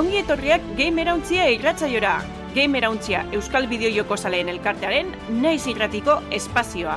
Ongi etorriak Gamerauntzia irratzaiora. Gamerauntzia Euskal Bideojoko Zaleen elkartearen naiz irratiko espazioa.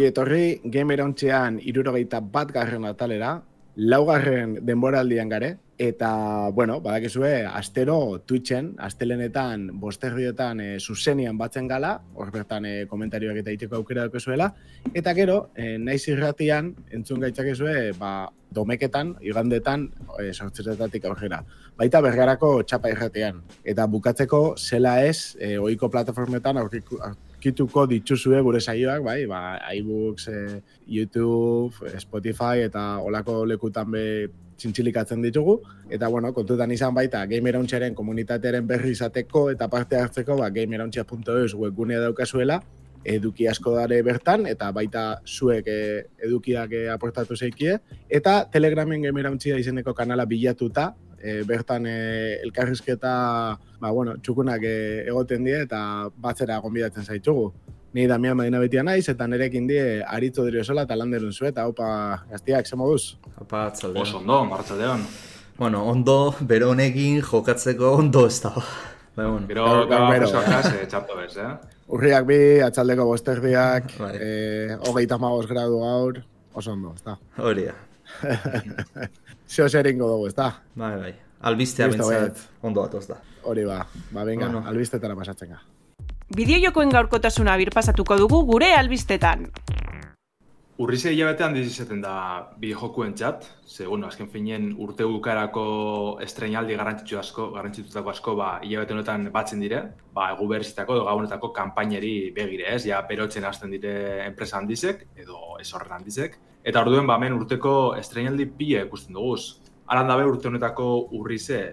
Etorri Gamerauntzean irurogeita bat garren atalera, laugarren denboraldian gare, eta, bueno, badakizue, astero Twitchen, astelenetan, bosterrioetan e, zuzenian batzen gala, hor bertan e, komentarioak eta iteko aukera dukezuela, eta gero, e, naiz irratian, entzun gaitzakezue, ba, domeketan, igandetan, e, sortzeretatik aurrera. Baita bergarako txapa irratian. Eta bukatzeko, zela ez, e, oiko plataformetan aurkiku, aurkituko dituzue gure saioak, bai, ba, iBooks, e, YouTube, Spotify eta olako lekutan be txintxilikatzen ditugu. Eta, bueno, kontutan izan baita, gamerauntxaren komunitatearen berri izateko eta parte hartzeko, ba, gamerauntxa.eus webgunea daukazuela, eduki asko dare bertan, eta baita zuek e, edukiak e, aportatu zeikie. Eta Telegramen gamerauntxia izeneko kanala bilatuta, e, bertan e, elkarrizketa ba, bueno, txukunak e, egoten die eta batzera gonbidatzen zaitugu. Ni Damian Madina betia naiz, eta nerekin die aritzo dira sola eta landerun zu, eta opa, gaztiak, ze moduz? Opa, atzaldeon. Oso ondo, martzaldeon. Bueno, ondo, bero honekin jokatzeko ondo ez da. Ba, bueno. Bero, Gaur- eh? txapto bez, eh? Urriak bi, atxaldeko bosterdiak, Bai. eh, hogeita magos gradu gaur, oso ondo, ez da. Hori da. Zeo zer ingo dugu, ez da? Bai, bai. Albistea bintzat, ondo atoz da. Hori ba, ba, venga, Bueno. albistetara pasatzen ga. Bideojokoen gaurkotasuna birpasatuko dugu gure albistetan. Urrize hilabetean dizizaten da bi jokuen txat, ze, bueno, azken finean urte bukarako estrenaldi garrantzitsu asko, garrantzitsutako asko, ba, hilabete honetan batzen dire, ba, egu berrizitako edo gabonetako kanpaineri begire, ez? Ja, berotzen hasten dire enpresa handizek, edo ez horren handizek. Eta orduen, ba, hemen urteko estrenaldi pila ikusten duguz. Aran dabe urte honetako urrize,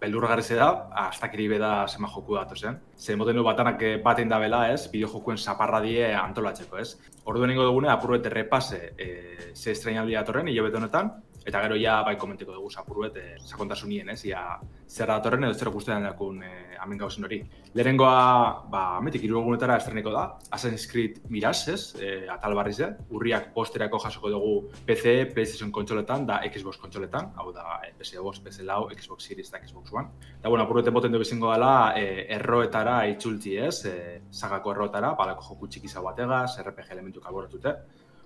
beldurgarri da, astakiri beda zema joku datoz, eh? Ze moten du batanak eh, baten da bela, ez? Bideo jokuen zaparra die antolatzeko, ez? Orduen ingo dugune, apurruet errepase e, ze estrenaldi datorren, hilabete honetan, eta gero ja bai komentiko dugu apurruet e, sakontasunien, ez? Ia, zer datorren edo zer guztetan dakun e, amen gauzen hori. Lehenengoa, ba, ametik irugunetara estreniko da, Assassin's Creed Mirage, ez? E, atal barriz, eh? urriak posterako jasoko dugu PC, PlayStation kontsoletan, da Xbox kontsoletan, hau da e, PS5, PS Lau, Xbox Series eta Xbox One. Eta, bueno, apurrueten boten du bizingo dela, e, erroetara itzultzi, ez? E, sagako erroetara, balako joku txikiza bategaz, RPG elementu kalboratute.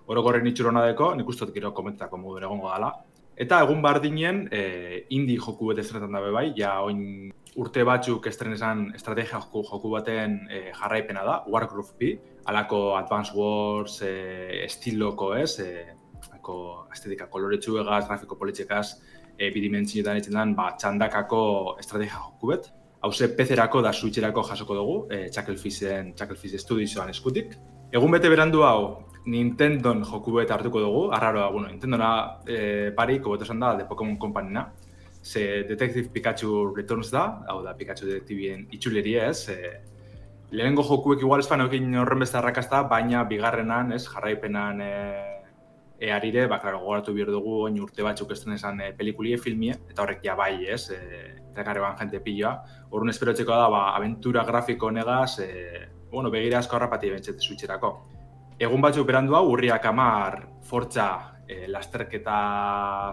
Orokorren itxurona deko, nik uste gero komentetako modu egongo dela. Eta egun bardinen, e, indie joku bete estrenetan dabe bai, ja oin urte batzuk estrenesan estrategia joku, joku baten e, jarraipena da, Warcraft B, alako Advance Wars e, estiloko ez, e, alako estetika koloretsuegaz, grafiko politxekaz, e, bidimentzioetan etzen dan, ba, txandakako estrategia joku bet. Hauze PC-erako da Switcherako jasoko dugu, e, Chucklefish-en, Chucklefish Studiosoan eskutik. Egun bete berandu hau, Nintendon joku bet hartuko dugu, arraroa, bueno, Nintendona e, pari, kobeto esan da, de Pokemon Company-na. Ze Detective Pikachu Returns da, hau da Pikachu detektibien itxuleria ez, e, lehenengo jokuek igual espan eukin horren beste arrakazta, baina bigarrenan, ez, jarraipenan e, earire, ba, klaro, gogoratu behar dugu, oin urte batzuk ez esan e, pelikulie, filmie, eta horrek ja bai, ez, e, eta garri ban jente piloa. Horren esperotxeko da, ba, aventura grafiko negaz, e, bueno, begira asko harrapati bentsete switcherako. Egun batzuk berandu hau, urriak amar fortza e, lasterketa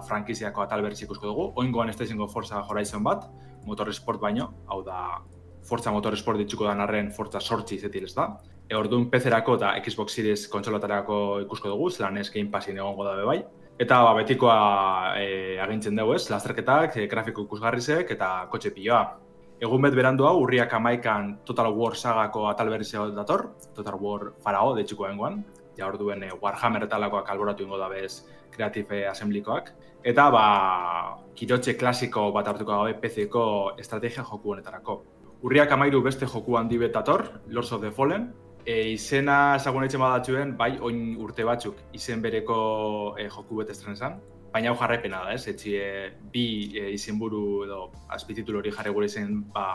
frankiziako atal berriz ikusko dugu. Oingoan ez da izango Forza Horizon bat, motorsport baino, hau da Forza Motorsport ditzuko dan arren Forza sortzi izetil ez da. E, orduan PC-erako eta Xbox Series kontsolatarako ikusko dugu, zelan ez Game Passin egongo dabe bai. Eta ba, betikoa e, agintzen dugu ez, lasterketak, e, grafiko ikusgarrizek eta kotxe piloa. Egun bet berandu hau, urriak amaikan Total War sagako atal berri dator, Total War Farao, deitxuko bengoan, ja orduen e, Warhammer etalakoak alboratu ingo da bez Creative Assemblykoak. Eta, ba, kirotxe klasiko bat hartuko gabe PC-ko estrategia joku honetarako. Urriak amairu beste joku handi bet dator, Lords of the Fallen, e, izena ezagun etxe badatxuen, bai, oin urte batzuk izen bereko e, joku bet estrenezan, baina hau jarraipena da, ez? Etxi e, bi e, izenburu edo azpititulu hori jarri gure izen, ba,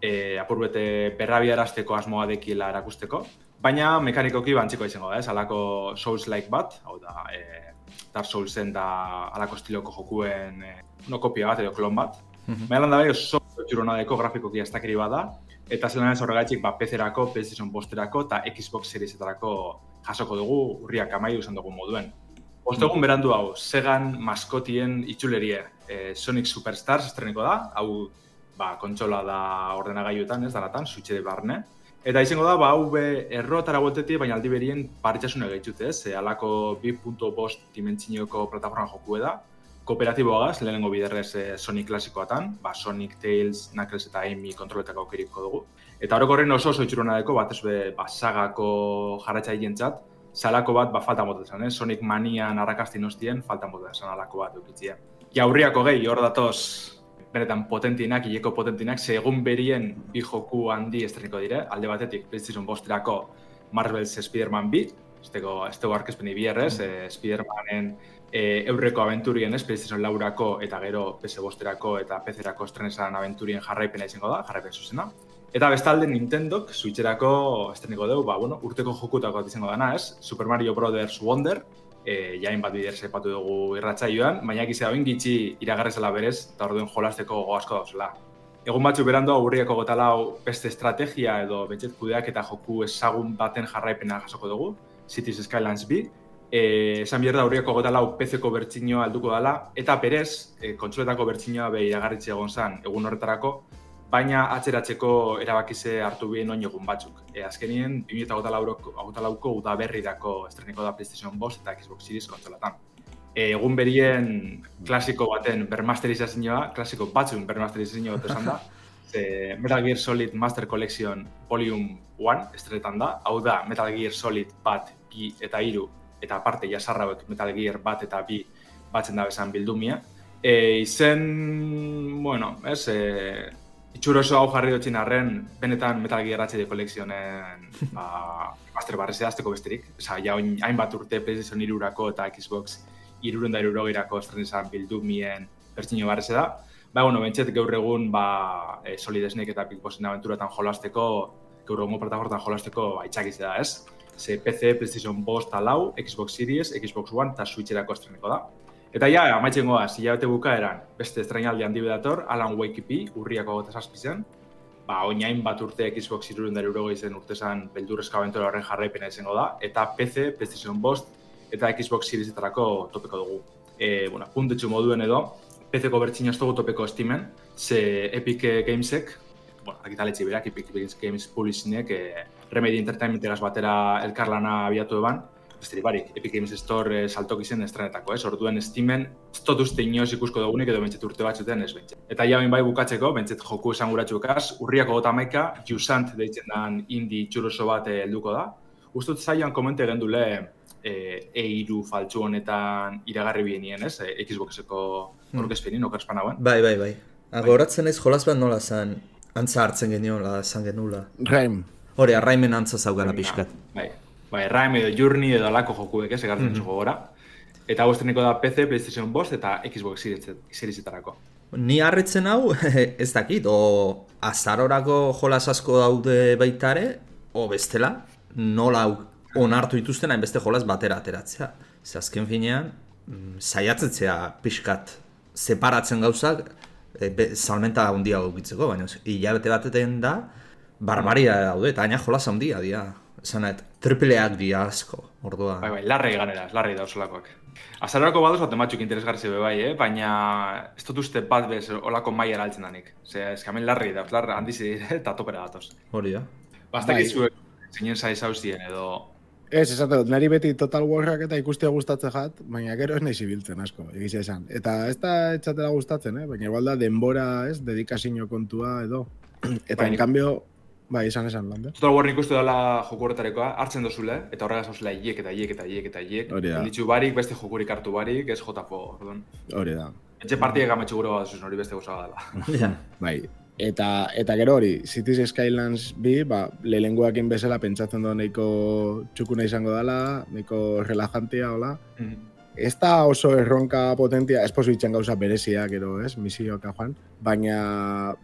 e, apur bete berrabiarazteko asmoa dekiela erakusteko. Baina mekanikoki bantziko izango da, ez? Alako Souls-like bat, hau da, e, Dark Soulsen da alako estiloko jokuen e, no kopia bat edo klon bat. Baina da bai oso txurona deko grafikoki ez dakiri bada, eta zelan ez horregatik ba, PC-erako, PlayStation posterako eta Xbox Seriesetarako jasoko dugu urriak amaiu izan dugu moduen. Ostegun berandu hau, Segan maskotien itxulerie eh, Sonic Superstars estreniko da, hau ba, kontsola da ordenagailuetan, ez dalatan, switche de barne. Eta izango da, ba, hau be errotara bueltetik, baina aldi berien paritxasuna gaitzute, ez? E, alako 2.5 dimentsioko plataforma joku da, kooperatiboagaz, lehenengo biderrez eh, Sonic klasikoatan, ba, Sonic, Tails, Knuckles eta Amy kontroletako aukeriko dugu. Eta orokorren oso oso itxurona deko, bat ez be, ba, sagako jarratxa hientzat, salako bat, ba, falta motu esan, eh? Sonic manian arrakastin ostien, falta motu esan alako bat eukitzia. Jaurriako gehi, hor datoz, benetan potentinak, hileko potentinak, ze egun berien bi joku handi estreniko dire, alde batetik PlayStation bosterako Marvel's Spider-Man 2, esteko, esteko arkezpeni bierrez, eh, Spider-Manen eh, eurreko aventurien, ez, PlayStation laurako eta gero PS bosterako eta PC-erako estrenesan aventurien jarraipena izango da, jarraipen zuzena. Eta bestalde Nintendok Switcherako estreniko dugu, ba, bueno, urteko jokutako bat izango dana, ez? Super Mario Brothers Wonder, e, jain bat bider sepatu dugu irratsaioan, baina egize da gitxi iragarrezela berez, eta orduen jolasteko gogo asko dauzela. Egun batzu berandu aurriako gotalau beste estrategia edo betxet kudeak eta joku ezagun baten jarraipena jasoko dugu, Cities Skylines B, e, esan bierda aurriako gotalau PC-ko bertxinoa alduko dela, eta berez, e, kontsoletako bertxinoa be iragarritxe egon zen egun horretarako, baina atzeratzeko erabakize hartu bien oin egun batzuk. E, azkenien, 2008ko udaberrirako estreniko da PlayStation 5 eta Xbox Series kontsolatan. E, egun berien klasiko baten bermasterizazioa, klasiko batzun bermasterizazioa bat esan da, ze Metal Gear Solid Master Collection Volume 1 estrenetan da, hau da Metal Gear Solid bat, bi eta hiru eta aparte jasarra hauek Metal Gear bat eta bi batzen da bezan bildumia. E, izen, bueno, ez, e, itxuro oso hau jarri dutxin arren, benetan Metal Gear HD kolekzionen ba, master barrezea azteko besterik. Osa, ja, oin, hainbat urte PlayStation irurako eta Xbox irurun da irurogirako estrenizan bildumien bertxino barreze da. Ba, bueno, bentset gaur egun ba, e, Solid Snake eta Big Bossin aventuratan jolasteko, gaur egun plataformatan jolasteko ba, itxakiz da, ez? Ze PC, PlayStation 5 eta lau, Xbox Series, Xbox One eta Switcherako estreniko da. Eta ja, amaitzen goaz, hilabete bukaeran, beste estrenaldi handi bedator, Alan Wake EP, urriako gota zazpizen, ba, oinain bat urte Xbox irurun da eurogei zen urtezan beldurrezka aventura horren jarraipena izango da, eta PC, PlayStation 5 eta Xbox Seriesetarako topeko dugu. E, bueno, puntetxu moduen edo, PC-ko bertxina ez dugu topeko estimen, ze Epic Gamesek, bueno, akitaletxe berak, Epic Games Publishinek, e, Remedy Entertainmentegaz batera elkarlana abiatu eban, besterik barik, Epic Games Store eh, saltok izen estrenetako, ez? Orduen Steamen, ez dut uste inoz ikusko dugunik edo bentset urte batzuten ez bentset. Eta ja bai bukatzeko, bentset joku esan guratxukaz, urriako gota maika, Jusant deitzen dan indie txuroso bat eh, helduko da. Uztut zailan komente gendule e, E-iru faltsu honetan iragarri bienien, ez? E, Xboxeko Hmm. orkezpenin, okerspan hauen. Bai, bai, bai. Agoratzen ez jolaz bat nola zan, antza hartzen geniola, zan genula. Raim, Hore, arraimen antza zaugala pixkat. Bai, bai, Rime edo Journey edo alako jokuek ez, egartzen mm gora. Eta bosteneko da PC, PlayStation 5 eta Xbox Series- Seriesetarako. Ni harritzen hau, ez dakit, o azarorako jolas asko daude baitare, o bestela, nola hau onartu dituzten hainbeste jolas batera ateratzea. Ze azken finean, mm, saiatzetzea pixkat separatzen gauzak, e, be, salmenta handia gukitzeko, baina hilabete bateten da, barbaria daude, eta aina jolas handia dia. Esanet, tripleak dia asko, ordua. Bai, bai, larrei ganera, larrei da osolakoak. Azarako badoz bat ematzuk interesgarri zebe bai, eh? baina ez dut uste bat bez olako maiera altzen danik. Ose, eskamen larrei da, larra handizi eta topera datoz. Hori da. Bastak Bai. zeinen zaiz hauzien edo... Ez, esate dut, nari beti Total Warrak eta ikustea gustatzen jat, baina gero ez nahi zibiltzen asko, egizia esan. Eta ez da etxatela gustatzen, eh? baina igual da denbora, ez, dedikazio kontua edo. Eta Bai, en cambio, bai, esan esan, lande. Total War nik uste dela joku horretarekoa, hartzen dozule, eta horregaz hauzela hiek eta hiek eta hiek eta hiek. Hori da. Ditzu barik, beste jokurik hartu barik, ez jotako, orduan. Hori da. Etxe partiek ametxu gure bat hori beste gozaga dela. Ja. Bai. Eta, eta gero hori, Cities Skylines bi, ba, lehenguakin bezala pentsatzen du nahiko txukuna izango dela, nahiko relajantia, hola. Ez da oso erronka potentia, ez posu itxan gauza berezia, gero, ez, misioka joan, baina,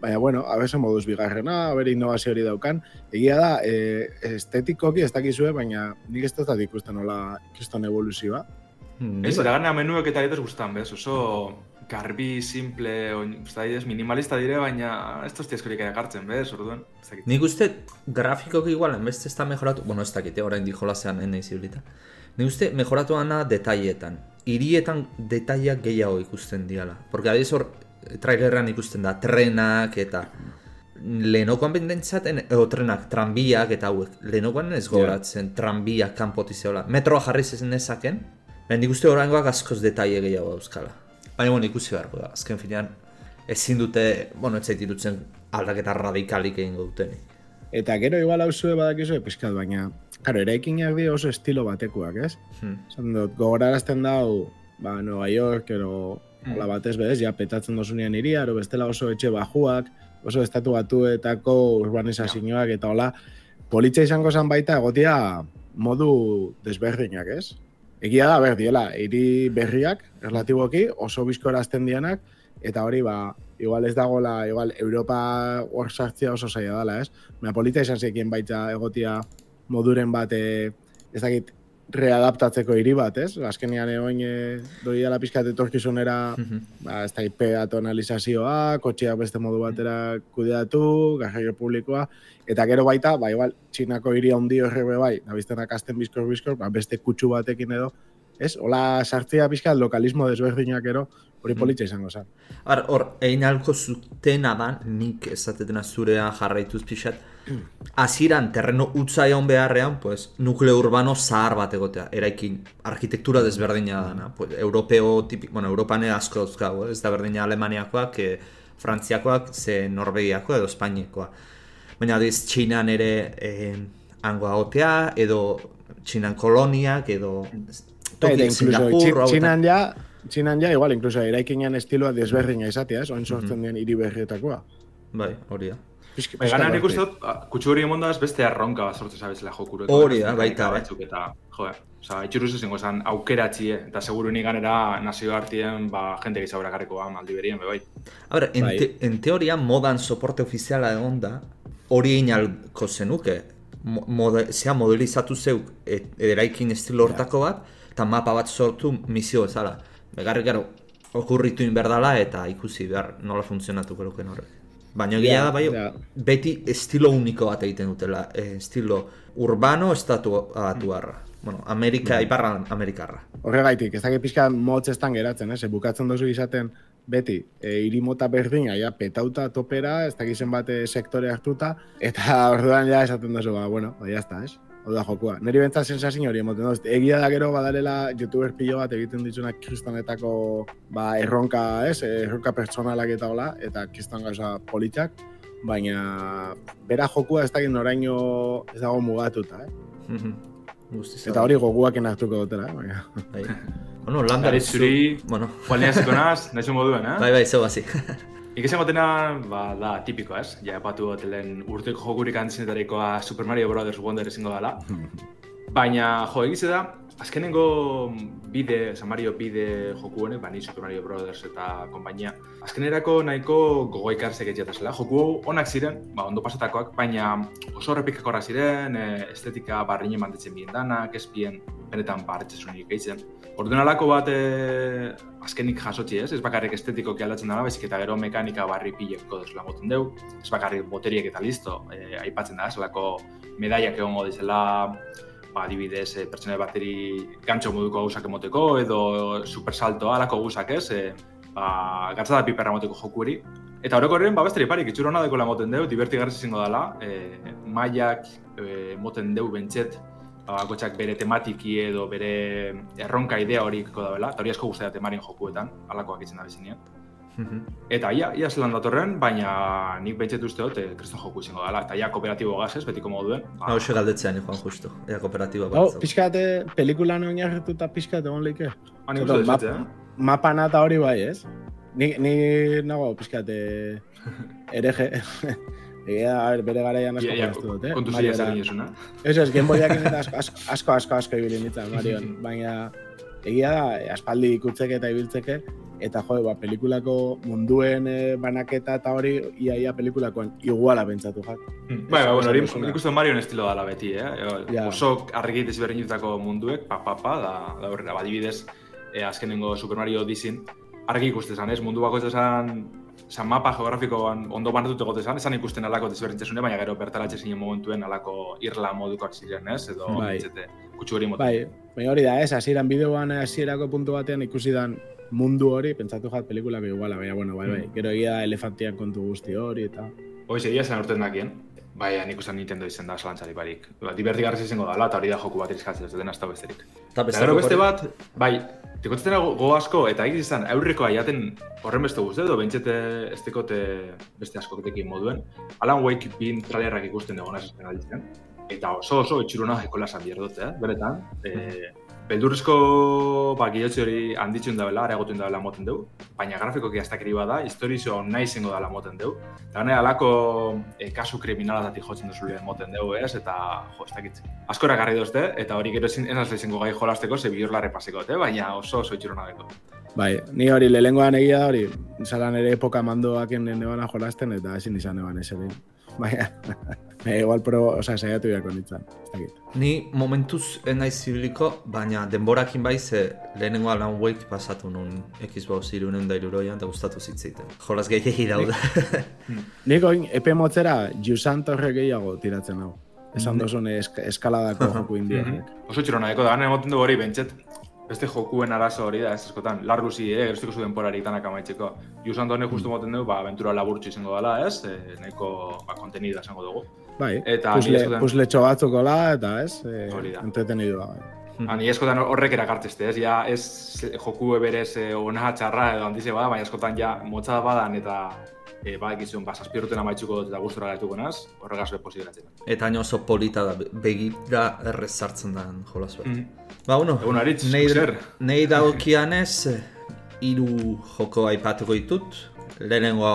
baina, bueno, abeso moduz bigarrena, abere innovazio hori daukan, egia da, e, estetikoki ez dakizue, baina nik ez dut ikusten hola kriston evoluzioa. Mm, Ez, bai. iraganea menuek eta ez gustan, bez, oso garbi, simple, usta didez, minimalista dire, baina ez tozti eskorik egartzen, bez, orduan. ez dakit. Nik uste grafikoki igual, enbeste ez da mejoratu, bueno, ez dakite, orain di jolasean ene izibilita. Nik uste mejoratu ana detailetan. Hirietan detaileak gehiago ikusten diala. Porque adiz hor, trailerran ikusten da, trenak eta lehenokoan bendentzaten, edo trenak, tranbiak eta hauek. Lehenokoan ez goratzen, tranbiak kanpotizeola. Metroa jarri zezen nezaken, baina nik uste oraingoak askoz detaile gehiago dauzkala. Baina, bueno, ikusi beharko da. Azken finean, ezin dute, bueno, ez zait irutzen aldaketa radikalik egingo dutenik. Eta gero igual hau zue badakizue pizkat, baina, karo, eraikinak di oso estilo batekoak, ez? Hmm. Dut, gogorarazten dau, ba, Nueva York, ero, hola batez bez, ja, petatzen dozunean iria, ero bestela oso etxe bajuak, oso estatu batuetako urbanizazioak eta hola, politxa izango zen baita egotia modu desberdinak, ez? Egia da, ber, diela, hiri berriak, relatiboki, oso bizkorazten dianak, eta hori, ba, igual ez dagola, igual, Europa hor sartzea oso zaila dela, ez? Baina polita izan zekien baita egotia moduren bat, e, ez dakit, readaptatzeko hiri bat, ez? Azkenean egoin e, doi dela pizkat etorkizunera, ba, ez dakit, peatonalizazioa, kotxeak beste modu batera kudeatu, garraio publikoa, eta gero baita, ba, igual, txinako hiri handi horre be bai, nabiztenak azten bizkor bizkor, ba, beste kutsu batekin edo, ez? Hola sartzea pizkat lokalismo desberdinak ero, hori politxa izango zen. Har, hor, egin alko zutena da, nik ezatetena zurea jarraituz pixat, hasieran terreno utza egon beharrean, pues, nukleo urbano zahar bat egotea, eraikin arkitektura desberdina dana, pues, europeo tipik, bueno, Europan asko dauzkago, ez da berdina Alemaniakoak, e, Frantziakoak, ze Norvegiakoa edo Espainiekoa. Baina adiz, Txinan ere eh, hangoa gotea, edo Txinan koloniak, edo Eta toki incluso Singapur, txinan ja, txinan ja, igual, incluso eraikinean estiloa desberdina izatea, ez? Oin sortzen den hiri berrietakoa. Bai, hori da. Bai, gana nik uste dut, ah, kutsu hori emonda ez beste arronka bat sortu zabezela jokuro. Hori da, baita, bai. Batzuk eta, jo, oza, itxuruz ezingo zen aukeratxie, eta seguru nik ganera nazio hartien, ba, jente gizabera garriko ba, maldi berien, be bai. A ber, en, Bai. te, en teoria modan soporte ofiziala egon da, hori egin alko zenuke. Mo, mode, zea modelizatu zeuk et, eraikin estilo hortako bat, eta mapa bat sortu misio bezala. Begarri gero, okurritu inberdala eta ikusi behar nola funtzionatuko luken horrek. Baina egia Ja, da, bai, ja. beti estilo uniko bat egiten dutela. Eh, estilo urbano estatu atuarra. Bueno, Amerika, iparra Amerikarra. Horregaitik, ez dakit pixka motz estan geratzen, ez? Bukatzen dozu izaten beti, e, hiri mota berdina, ja, petauta topera, ez dakit zenbat e, sektore hartuta, eta orduan ja esaten dozu, ba, bueno, ba, jazta, ez? Hau da jokua. Neri bentzat sensazio hori emoten dut. Egia da gero badarela youtuber pilo bat egiten ditzunak kristonetako ba, erronka, ez? Erronka pertsonalak eta hola, eta kriston gauza politak, baina bera jokua ez dakit noraino ez dago mugatuta, eh? Mhm. Guztiz. Eta hori goguaken hartuko dutela, eh? Baina... Bai. Bueno, landari zuri, Bueno, Juan Liaziko naz, nahi moduen, eh? bai, bai, zeu hasi. Nik esan gotena, ba, da, tipiko, ez? Ja, epatu hotelen urteko jokurik antzinetarikoa Super Mario Brothers Wonder ezingo dela. Baina, jo, egize da, azkenengo bide, San Mario bide joku honek, ba, ni Super Mario Brothers eta konpainia, azkenerako nahiko gogo ikarsek etxetasela. Joku hau onak ziren, ba, ondo pasatakoak, baina oso errepikakorra ziren, e, estetika barrinen mantetzen bien danak, ezpien benetan barretzesunik eitzen. Orduan alako bat e, azkenik jasotzi ez, ez bakarrik estetikoki aldatzen dela, baizik eta gero mekanika barri pileko desula moten deu, ez bakarrik boteriek eta listo, e, aipatzen da, zelako medaiak egongo dizela, ba, adibidez, e, pertsona bateri gantxo moduko gauzak emoteko, edo supersalto alako gauzak ez, e, ba, gatza da piperra moteko jokuri. Eta orokorren, ba, besteri parik, itxura hona dekola moten deu, divertigarri izango dela, e, mailak e, moten deu bentset, ba, bakoitzak bere tematiki edo bere erronka idea horiko dabela, eta hori asko guztia temarien jokuetan, alakoak itzen da bizinean. Mhm. Eta ia, ia zelan datorren, baina nik bentset uste dut, e, kriston joku izango dela, eta ia kooperatibo gazez, betiko moduen. Ba, Hau xe galdetzean, Juan, justo. Ea kooperatiba Hau, bat. pixkate, pelikulan oinarrituta pixkate egon leike. ba, nik Zato, uste dut, map- eh? Mapana eta hori bai, ez? Ni, ni nago pixkate ereje. Egia, a ber, bere garaian asko Ia, ia, jolastu dut, eh? kontu zila zer. Ez ez, Game Boyak asko, asko, asko, asko, asko ibili nintzen, Marion. Baina, egia da, eh, aspaldi ikutzeke eta ibiltzeke, eta jo, ba, pelikulako munduen eh, banaketa eta hori, ia, ia pelikulakoan iguala pentsatu jak. Bai, bai, bueno, hori nik uste Marion estilo dela beti, eh? Ja. Oso argi desberdinetako munduek, pa, pa, pa, da, da horrela, badibidez, e, azkenengo Super Mario Odyssey, argi ikusten zan, ez? Mundu bako zan, zan mapa geografikoan ondo banatut egote zan, esan ikusten alako desberdintzesune, baina gero bertaratxe zinen momentuen alako irla modukoak ziren, ez? Edo, Bai. bai. kutsu hori motu. Bai, baina hori da, ez, hasieran bideoan hasierako puntu batean ikusi dan mundu hori, pentsatu jat pelikulako iguala, baina, bueno, bai, bai, Mm. gero egia elefantian kontu guzti hori, eta... Hoi, segia zen urten dakien. Bai, nik usan Nintendo izen da zalantzari barik. Ba, divertigarriz izango dala, eta hori da joku bat izkatzen ez dena ez da besterik. Eta gero beste bat, bai, tikotzen go, go asko, eta egiz izan, aurrekoa jaten horren beste guzti edo, bentsete ez tekote beste askotekin moduen. Alan Wake bin trailerrak ikusten egon azizten alditzen. Eta oso oso itxuruna ekola esan behar dut, eh? beretan. E, beldurrezko ba, gilotzi hori handitzen dabela, areagotuen dabela moten dugu, baina grafikoki aztakiri bada, historizo nahi zengo dela moten dugu. Eta gane, alako e, kasu kriminalatatik jotzen duzu lehen moten dugu, ez? Eta, jo, ez dakit. Asko erakarri dozte, eta hori gero ezin ez izango gai jolasteko, ze bihurlarre paseko, eh? baina oso oso itxuruna deko. Bai, ni hori lehengoan egia da hori, zalan ere epoka mandoaken nebana jolasten, eta ezin izan eban ez ere. Baina, baina igual pro, oza, saiatu beharko nintzen, ez dakit. Ni momentuz enaiz zibiliko, baina denborakin bai ze lehenengo Alan Wake pasatu nun Xbox irunen da iruroian eta gustatu zitzeiten. Jolas gehiagi daude. Nik oin, epe motzera, Jusan Torre gehiago tiratzen hau. Esan dozun esk eskaladako joku indiak. Oso itxuruna deko, da gane moten dugu hori, bentset, beste jokuen arazo hori da, ez askotan, larruzi, eh, geroztiko zu denporarik danak amaitzeko. Jusan Torre justu moten dugu, ba, aventura laburtsu izango dela, ez? E, nahiko, ba, kontenida izango dugu. Bai, Eta pusle, ni askotan- pusletxo batzuko la, eta ez, e, Hori da. entretenidua. Bai. Ani eskotan horrek erakartzeste, ez? Ja, ez joku berez eh, ona txarra edo handize bada, baina eskotan ja motza badan eta e, ba, egizun, ba, zazpiruten amaitzuko dut eta gustora gaituko naz, horregaz be posibilatzen. eta hain oso polita da, begira errez sartzen da jolas bat. Mm. Ba, bueno, Egun aritz, nei, nei dagokianez, eh, hiru joko aipatuko ditut. Lehenengo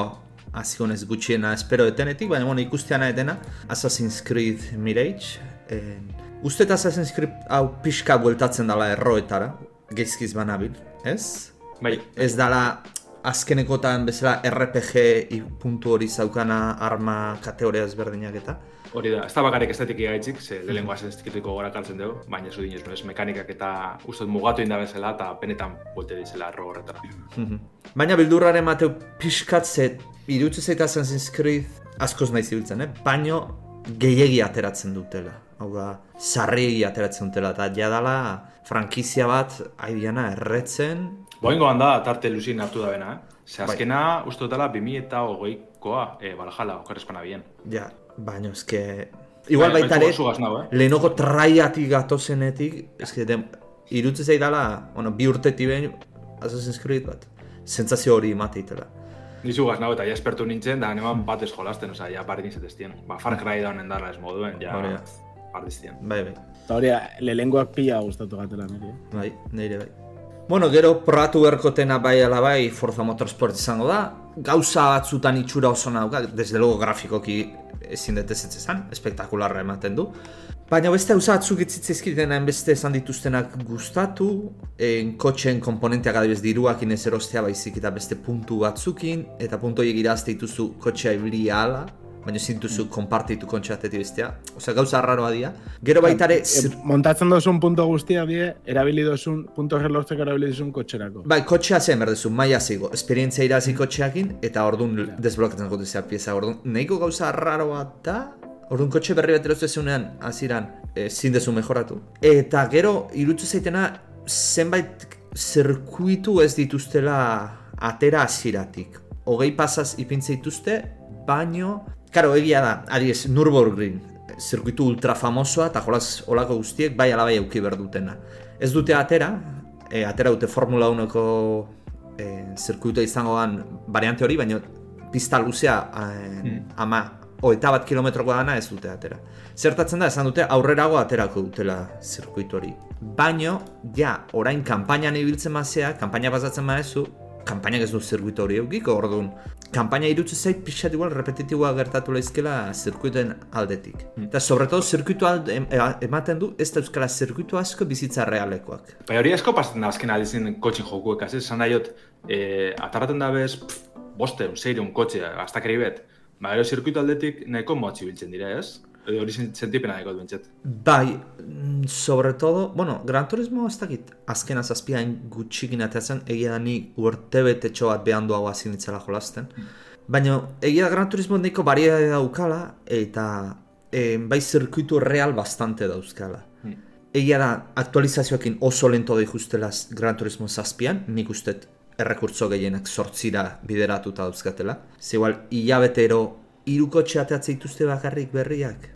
azionez gutxiena espero etenetik, baina bueno, ikustiana etena. Assassin's Creed Mirage. Eh, uste eta Assassin's Creed hau pixka bueltatzen dela erroetara, geizkiz banabil, ez? Bai, Ez dala azkenekotan bezala RPG puntu hori zaukana arma kategoria ezberdinak eta. hori da, ez da bakarrik estetik gaitzik, ze lehenengo estetikiko gora kartzen dugu, baina zu dinez, ez mekanikak eta uste mugatu inda bezala eta benetan bolte dizela erro horretara. Mhm. Baina bildurraren mateu pixkat ze irutze zaita Assassin's Creed askoz nahi zibiltzen, eh? baino gehiegi ateratzen dutela. Hau da, sarri ateratzen dutela, eta jadala frankizia bat aidiana erretzen, Boingoan da, tarte luzin hartu da bena, eh? Ze Bai. azkena, uste dutela, 2000 eta hogeikoa, e, Valhalla, okerrezpana bien. ja, baino eske... Igual Bai, baita baitzu ere, eh? lehenoko traiatik gatozenetik, eske dem, irutze zaidala, bueno, bi urtetik behin Assassin's Creed bat, sentsazio hori mateitela. Nizu gaznau eta ja espertu nintzen, da neman bat ez jolasten, oza, ja bardin zetestien. Ba, Far Cry da honen dara ez moduen, ja Hori da. bardiztien. Bai, bai. Eta hori, lehengoak pila gustatu gatela niri. eh? Bai, nire bai. Bueno, gero probatu berkotena bai ala bai Forza Motorsport izango da. Gauza batzutan itxura oso nauka, desde luego grafikoki ezin dut ez espektakularra ematen du. Baina beste gauza batzuk itzitzizkiten beste esan dituztenak gustatu, en kotxen komponenteak adibes diruakin ez erostea baizik eta beste puntu batzukin, eta puntu horiek irazte dituzu kotxea ibilia ala, baina ezin duzu konpartitu kontxa batetik bestea. Osea, gauza arraroa dira. Gero baitare, E, montatzen dozun punto guztia die, erabili dozun, punto erlortzeko erabili dozun kotxerako. Bai, kotxea zen berdezu, maia zigo, esperientzia irazi kotxeakin, eta orduan desblokatzen gotu zea pieza, orduan nahiko gauza raroa da, orduan kotxe berri bat erostu ezunean, aziran, ezin dezu mejoratu. Eta gero, irutzu zaitena, zenbait zirkuitu ez dituztela atera aziratik. Hogei pasaz ipintze dituzte, baino, karo, egia da, adiez, Nürburgring, zirkuitu ultra famosoa, eta jolaz olako guztiek, bai alabai auki berdutena. Ez dute atera, e, atera dute Formula 1ko e, zirkuitua izango dan variante hori, baina pista luzea e, ama oeta bat kilometroko dana ez dute atera. Zertatzen da, esan dute aurrerago aterako dutela zirkuitu hori. Baino, ja, orain kanpainan ibiltzen mazea, kanpaina bazatzen maezu, kanpainak ez du zirkuitu hori eukiko, orduan. Kanpaina irutze zait pixat igual repetitiboa gertatu leizkela zirkuituen aldetik. Eta sobretodo zirkuitu alde, em- e- ematen du, ez da euskala zirkuitu asko bizitza realekoak. Bai, hori asko pasatzen da azken aldizien kotxin jokuek, ez? Esan nahiot, e, atarraten da bez, pff, boste, un seire, un kotxe, astakeri bet. Ba, ero zirkuitu aldetik nahiko motzi biltzen dira, ez? Edo hori sen- sentipena dago bentsat. Bai, mm, sobre todo, bueno, Gran Turismo ez dakit azkena zazpiain gutxikin ateatzen, egia da ni urte betetxo bat behan duago hazin itzela jolasten. Baina egia da Gran Turismo nahiko variedade daukala, eta e, bai zirkuitu real bastante dauzkala. Hmm. Egia da, aktualizazioekin oso lento da ikustela Gran Turismo zazpian, nik uste errekurtzo gehienak sortzira bideratuta dauzkatela. Ze igual, hilabetero iruko txateatzea dituzte bakarrik berriak,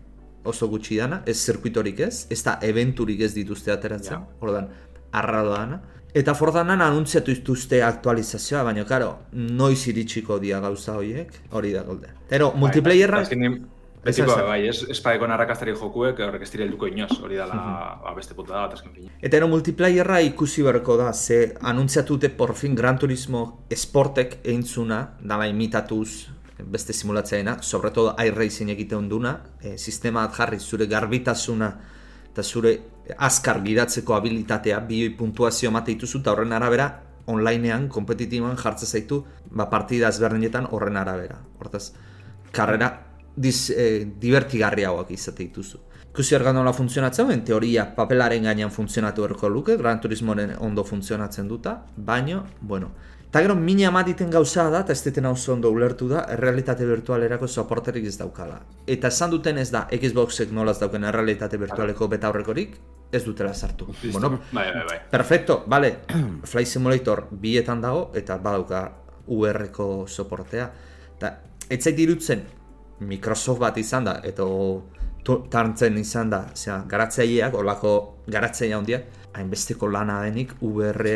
oso gutxi dana, ez zirkuitorik ez, ez da eventurik ez dituzte ateratzen, Ja. ordan, arraro dana. Eta fordanan anuntziatu dituzte aktualizazioa, baina, karo, noiz iritsiko dia gauza horiek, hori da golde. Pero, multiplayerra, Azkenean, Ez Betiko, bai, ez, ez paeko narrakastari jokuek, horrek ez dira helduko inoz, hori dala Mhm. ba, beste puta da, bat azken fina. Eta ero multiplayerra ikusi beharko da, ze anuntziatute por fin Gran Turismo Sportek eintzuna, dala imitatuz beste simulatzeena, sobre todo iRacing egiten duna, e, sistema jarri zure garbitasuna eta zure azkar gidatzeko habilitatea, bi puntuazio emate dituzu eta horren arabera onlinean, kompetitiboan jartze zaitu, ba, partida ezberdinetan horren arabera. Hortaz, karrera diz, eh, divertigarriagoak izate dituzu. Ikusi ergan nola funtzionatzen, en teoria papelaren gainean funtzionatu erko luke, Gran Turismoren ondo funtzionatzen duta, baino, bueno, eta gero mina amatiten gauza da, eta ez deten oso ondo ulertu da, errealitate virtualerako soporterik ez daukala. Eta esan duten ez da, Xboxek nolaz dauken errealitate virtualeko betaurrekorik, ez dutela sartu. Bueno, Bai, bai, bai. Perfecto, vale. Flight Simulator bietan dago eta badauka VR-ko soportea. Eta ez zait irutzen Microsoft bat izan da, eta tartzen izan da, zera, garatzaileak, olako garatzaile handiak, hainbesteko lana denik VR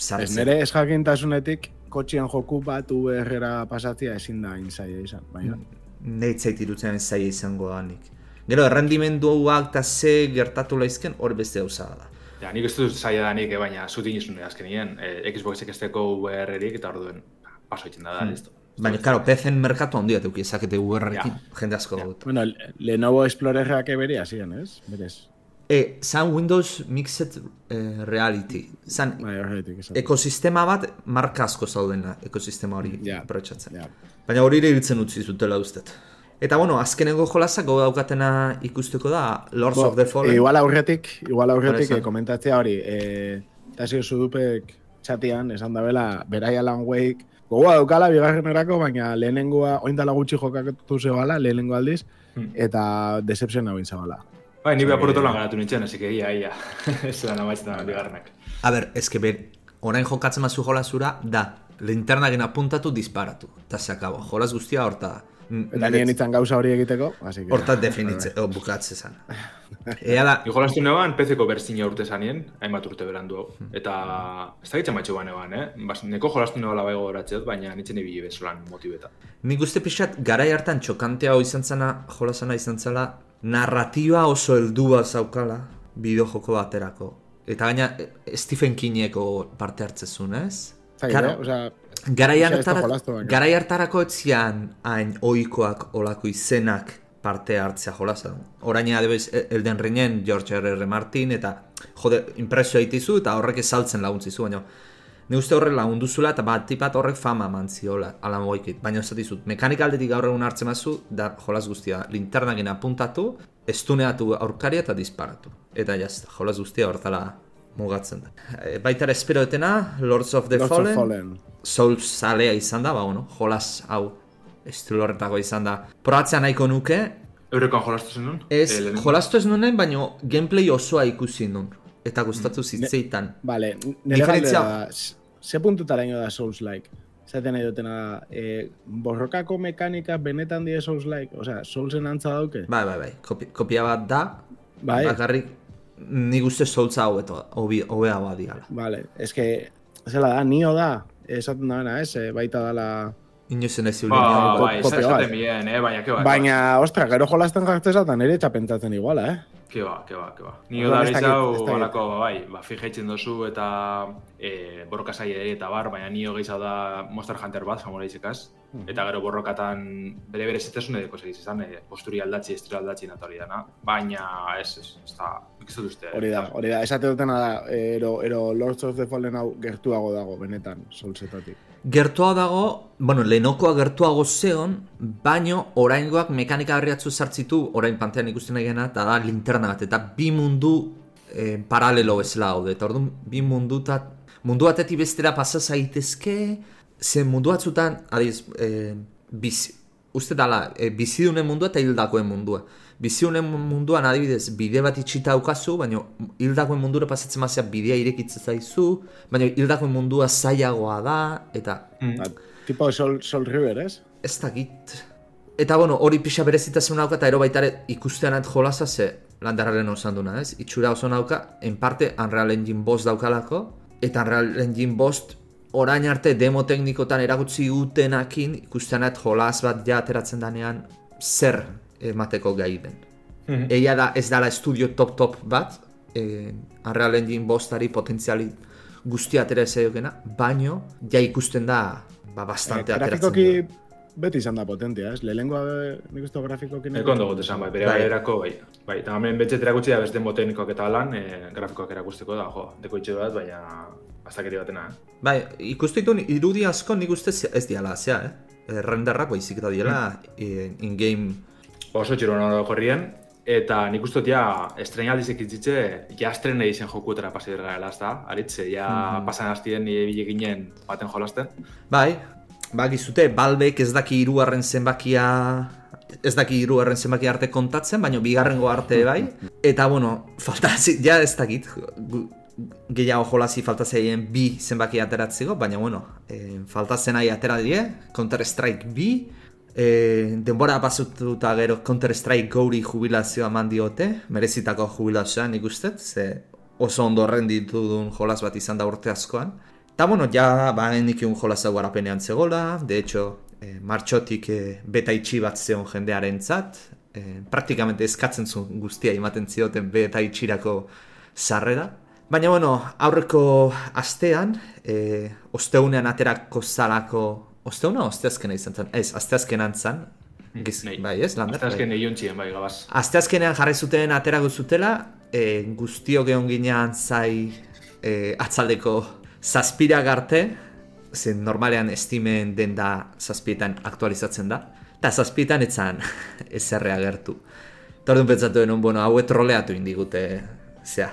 Ez sartzen. nire ez jakintasunetik, kotxian joku bat VR-era pasatzea ezin da inzaia izan. Baina, Nei zait irutzen ez zaila izango danik. Gero, errendimenduak eta ze gertatu laizken, hori beste gauza da. Ja, nik ez dut zaila danik, eh, baina zutin izun azkenien, eh, Xboxek ez teko VR-erik, eta orduen, paso itzen da da, listo. Baina, karo, PC-en merkatu handia teuki ezakete VR-ekin, jende asko Ja. dut. bueno, Lenovo Explorerrak eberia ziren, ez? Berez. E, zan Windows Mixed eh, Reality. Zan Bai, ekosistema bat marka asko zaudena, ekosistema hori Ja. aprobetxatzen. Ja. Baina hori ere ibiltzen utzi zutela ustet. Eta bueno, azkenengo jolazak gogo daukatena ikusteko da Lords Bo, of the Fallen. Igual aurretik, igual aurretik eh, komentatzea hori, eh, Tasio Sudupek txatian, esan da bela, berai Alan Wake, gogoa daukala bigarrenerako, baina lehenengoa, oindala gutxi jokatu zebala, lehenengo aldiz, Hmm. eta deception hau zabala. Bai, ni beha lan garatu nintzen, así que ia, ia. Ez da namaitzen da bigarrenak. A ber, eske ber, orain jokatzen mazu jolazura, da, linternagen apuntatu disparatu. Eta se acabo, jolaz guztia horta da. Eta nien itzan gauza hori egiteko, así que... Horta definitze, o, bukatze zan. Ea da, Ni jolastu neban, PC-ko berzina urte zanien, hainbat urte berandu hau. Eta, ez da gitzen matxo ban eban, eh? Bas, neko jolastu nebala bai gogoratzeot, baina nintzen ibili bezolan motibeta. Nik uste pixat, garai hartan txokantea hau izan zana, jolazana izan zela, narratiba oso heldua zaukala bideo joko baterako. Eta gaina eh, Stephen Kingeko parte hartzezun, ez? Claro. eh? Osea, Garai hartarako, garai etzian hain ohikoak olako izenak parte hartzea jolazan. Orain adibes Elden Ringen George R. R. Martin eta jode impresio egitizu eta horrek esaltzen laguntzizu, baina Ne uste horrek lagundu zula eta bat tipat horrek fama eman ziola Alan Wake-it. Baina ez dizut, mekanika aldetik gaur egun hartzen mazu, da jolaz guztia, linternakin apuntatu, estuneatu aurkaria eta disparatu. Eta jazta, jolaz guztia hortala mugatzen da. E, baita ere espero etena, Lords of the Lords of Fallen, Fallen. Souls zalea izan da, ba, bueno, jolas hau estilo horretako izan da. Probatzea nahiko nuke, Eurekoan jolastu zen nun? ez Eh, jolastu ez nuen, baina gameplay osoa ikusi nun. Eta gustatu zitzeitan. Vale, nire Diferentzia- galdera da, z- ze puntutaraino da Souls-like? Zaten nahi dutena da, e, borrokako mekanika benetan die Souls-like? Osea, Soulsen antza dauke? Bai, bai, bai, Kopi, kopia bat da, Bai. bakarrik nik uste soltza hobeto, hobi- hobea badiala. Vale, eske, zela da, nio da, esaten da bena, ez, e, baita dala... Inozen ez Ba, bai, kopia esaten bat. bien, eh? Baina, ke ba, Baina, ostra, gero jolasten jartzen zaten ere txapentzatzen iguala, eh? Ke ba, ke ba, ke ba. Ni da gehiago, ez dakit. alako, bai, ba, fijaitzen dozu eta e, borroka eta bar, baina nio gehiago da Monster Hunter bat, jamora izekaz. Mhm. Eta gero borrokatan bere bere zetasun edeko segiz izan, e, posturi aldatzi, estilo aldatzi eta hori dana. Baina, ez, ez, ez da, dut uste. eh. Hori da, hori da, esate dutena da, ero, ero Lords of the Fallen hau gertuago dago, benetan, Soulsetatik. Gertua dago, bueno, lehenokoa gertuago zeon, baino oraingoak mekanika berriatzu sartzitu, orain pantean ikusten nahi gena, eta da linterna bat, eta bi mundu eh, paralelo bezala gaude. Eta orduan, bi mundu, ta, mundu batetik bestera pasa zaitezke, ze mundu batzutan, adiz, eh, bizi, uste dala, eh, bizidunen mundua eta hildakoen mundua. Bizidunen munduan adibidez bide bat itxita daukazu, baina hildakoen mundura pasatzen mazia bidea irekitzen zaizu, baina hildakoen mundua zailagoa da, eta Mm. Ba, tipo Sol, Sol River, ez? ez dakit. Eta bueno, hori pixa berezitasun nauka eta ero baitare ikustean jolasa ze landarraren osan duna, ez? Itxura oso nauka, en parte Unreal Engine bost daukalako, eta Unreal Engine bost orain arte demo teknikotan eragutzi gutenakin ikustean jolas bat ja ateratzen danean zer emateko gai den. Mhm. Egia da ez dala estudio top top bat, eh, Unreal Engine bostari potentziali guztia atera ez zaiokena, baino ja ikusten da ba, bastante Eh, ateratzen grafikoki duela. beti izan da potentia, ez? Lehenengoa eh, nik uste grafikoki... Eko ondo gote esan, bai, bere Bai. garerako, bai. Bai, eta hemen betxet erakutsi da beste moteknikoak eta lan, e, grafikoak erakusteko da, jo, deko itxe bat, baina aztakeri batena? Bai, ikustu ditu irudi asko nik uste ez diala, zea, eh? Renderrak baizik da diela eh, in-game Oso txiro noro korrien, eta nik uste ja estrenaldizek itzitze, ja estrene izen jokuetara pasi dira gara, ezta? Aritze, ja pasan hastien bile ginen baten jolasten. Bai, ba, gizute, balbek ez daki hirugarren zenbakia ez daki hirugarren zenbakia arte kontatzen, baina bigarrengo arte bai. Eta, bueno, falta, ja ez dakit, gehiago jolazi falta zeien bi zenbaki ateratzeko, baina, bueno, e, falta zenai atera die, Counter-Strike bi, e, denbora pasututa gero Counter-Strike gauri jubilazioa eman diote, merezitako jubilazioa nik uste, ze oso ondo renditu duen jolas bat izan da urte askoan. Eta, bueno, ja, ba, nik un jolas hau garapenean zegola, de hecho, eh, martxotik eh, beta itxi bat zeon jendearen zat, eh, praktikamente eskatzen zuen guztia ematen zioten beta itxirako sarrera. Baina, bueno, aurreko astean, eh, osteunean aterako zalako, osteuna osteazkena izan zen? Ez, asteazkenan zan, Giz, Nei. bai, ez, lander? Azte azken egin txien, bai, gabaz. Asteazkenean jarri zuten aterago zutela, e, guztiok egon ginean zai e, atzaldeko zazpira garte, zen normalean estimen den da zazpietan aktualizatzen da, eta zazpietan etzan ezerre agertu. Eta orduan pentsatu denun, bueno, hau troleatu indigute, zea,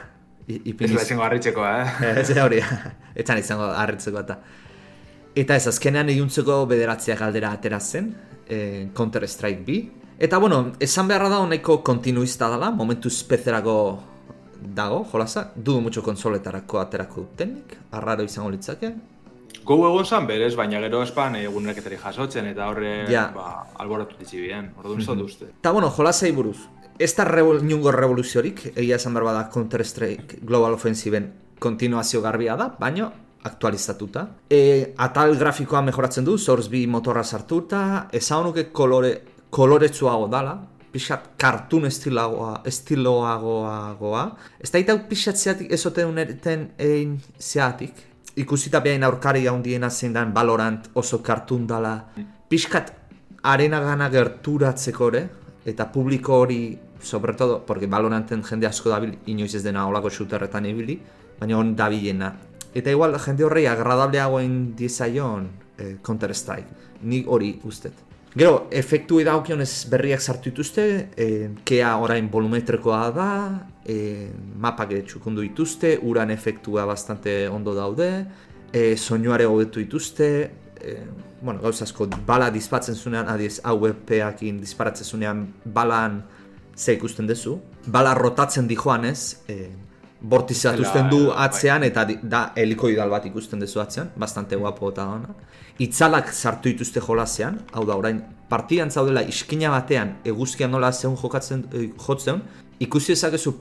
i- Ez ipiniz... da izango harritxeko, eh? Ez hori, etzan izango harritzeko eta. Eta ez, azkenean iluntzeko bederatziak aldera atera zen, e, Counter-Strike B. Eta, bueno, esan beharra da honeko kontinuista dela, momentu spezerako dago, jolasa, dudu mucho konsoletarako aterako dutenik, arraro izango litzake. Gau egon zan berez, baina gero espan eguneraketari jasotzen, eta horre, Ja. ba, alboratu ditzi bien. Orduan ez dut uste. Eta, bueno, jolasei buruz, ez da revol, inungo revoluziorik, egia esan behar bada Counter-Strike Global Offensiven kontinuazio garbia da, baino aktualizatuta. E, atal grafikoa mejoratzen du, Source B motorra sartuta, esan nuke kolore, koloretsuago dala, pixat kartun estiloagoa, estiloagoagoa. Ez da itau pixat zeatik ezote unerten egin zeatik. Ikusita behain aurkari handiena zein dan Valorant oso kartun dala. Pixkat arena gana gerturatzeko ere, eta publiko hori, sobre todo, porque Valoranten jende asko dabil, inoiz ez dena olako shooterretan ibili, baina on dabilena. Eta igual, jende horrei agradableagoen diezaion eh, Counter-Strike. Nik hori ustet. Gero, efektu daukionez berriak sartu dituzte, eh, kea orain volumetrekoa da, eh, mapak txukundu dituzte, uran efektua bastante ondo daude, eh, soinuare hobetu dituzte, eh, bueno, gauza asko, bala dispatzen zunean, adiez, AWP-akin disparatzen zunean, balan ze ikusten duzu. Bala rotatzen dijoanez, eh, bortizatu Zela, uzten du bai. atzean, eta di- da helikoidal bat ikusten duzu atzean, bastante guapo eta ona. Itzalak sartu dituzte jolasean, hau da orain, partidan zaudela iskina batean eguzkian nola zeun jokatzen, eh, jotzen, ikusi ezakezu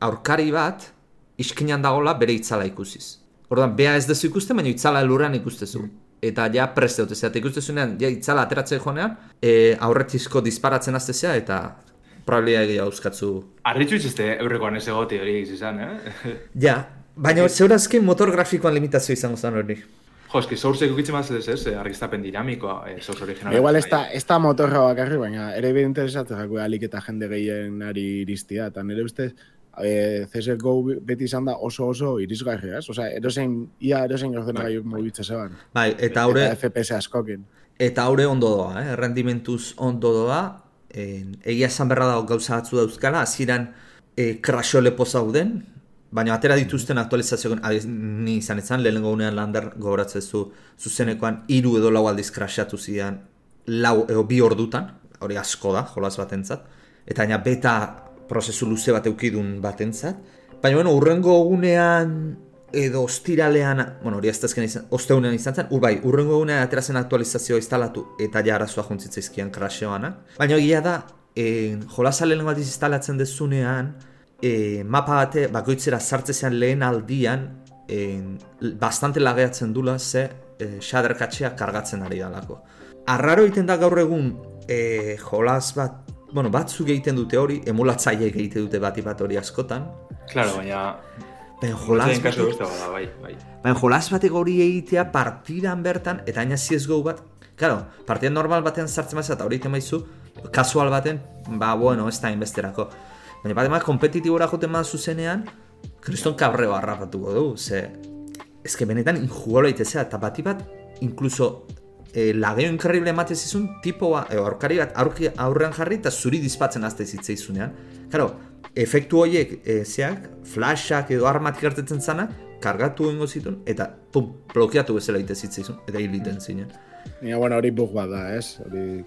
aurkari bat, iskinan dagola bere itzala ikusiz. Orduan, bea ez dezu ikusten, baina itzala lurrean ikustezu. Eta ja preste dute, eta ikustezunean, ja itzala ateratzen joanean, e, aurretizko disparatzen aztezea, eta probabilia egia euskatzu Arritxu izazte eurrekoan ez egote hori egiz izan, eh? Ja, baina zeurazken motor grafikoan limitazio izango zen hori. jo, eski source ikutzen mazet ez ez, eh, argiztapen dinamikoa, eh, source original. Igual ez da, ez da motorra bakarri, baina ere bide interesatzen jako alik eta jende gehien ari iristia, eta nire ustez, e, CSGO beti izan da oso oso irisgarria, ez? Osea, erosein, ia erosein ordena gaiuk mugitze zeban. Bai, eta haure, Eta FPS askokin. eta haure ondo doa, eh? errendimentuz ondo doa, en, egia esan berra dago gauza batzu dauzkala, hasieran e, crasho lepo zauden, baina atera dituzten aktualizazioen, adiz, ni izan izan, lehenengo unean lander gogoratzen zu, zuzenekoan hiru edo lau aldiz crashatu zidan, lau edo bi ordutan, hori asko da, jolaz batentzat, eta baina beta prozesu luze bat eukidun batentzat, baina bueno, urrengo egunean edo ostiralean, bueno, hori ez azken izan, osteunean izan zen, ur bai, urrengo egunean atera zen aktualizazioa instalatu eta ja arazoa juntzitzaizkian crasheoana. Baina egia da, e, jolasa lehenengo aldiz instalatzen dezunean, e, mapa bate bakoitzera sartzezean lehen aldian, e, bastante lageatzen dula ze e, shaderkatxea kargatzen ari dalako. Arraro egiten da gaur egun e, jolas bat, bueno, batzuk egiten dute hori, emulatzaile egiten dute bati bat hori askotan, Claro, baina... baina jolas bai, bai. baina jolas batek hori egitea partidan bertan, eta aina CSGO bat, Claro, partidan normal batean sartzen mazera eta hori egiten maizu, kasual baten, ba, bueno, ez da inbesterako. Baina bat emak kompetitibora joten bat zuzenean, kriston kabreo harrapatuko du, ze... Ez que benetan injugola itezea, eta bati bat, inkluso e, lageo inkarrible emate zizun, tipoa, e, aurkari bat aurki, aurrean jarri eta zuri dispatzen azte zitzaizunean. Claro, efektu horiek, e, zeak, flashak edo armatik gertetzen zana, kargatu egingo zituen, eta pum, blokeatu bezala ite zitzaizun, eta hil iten zinen. Baina, bueno, hori bug bat da, ez? Hori...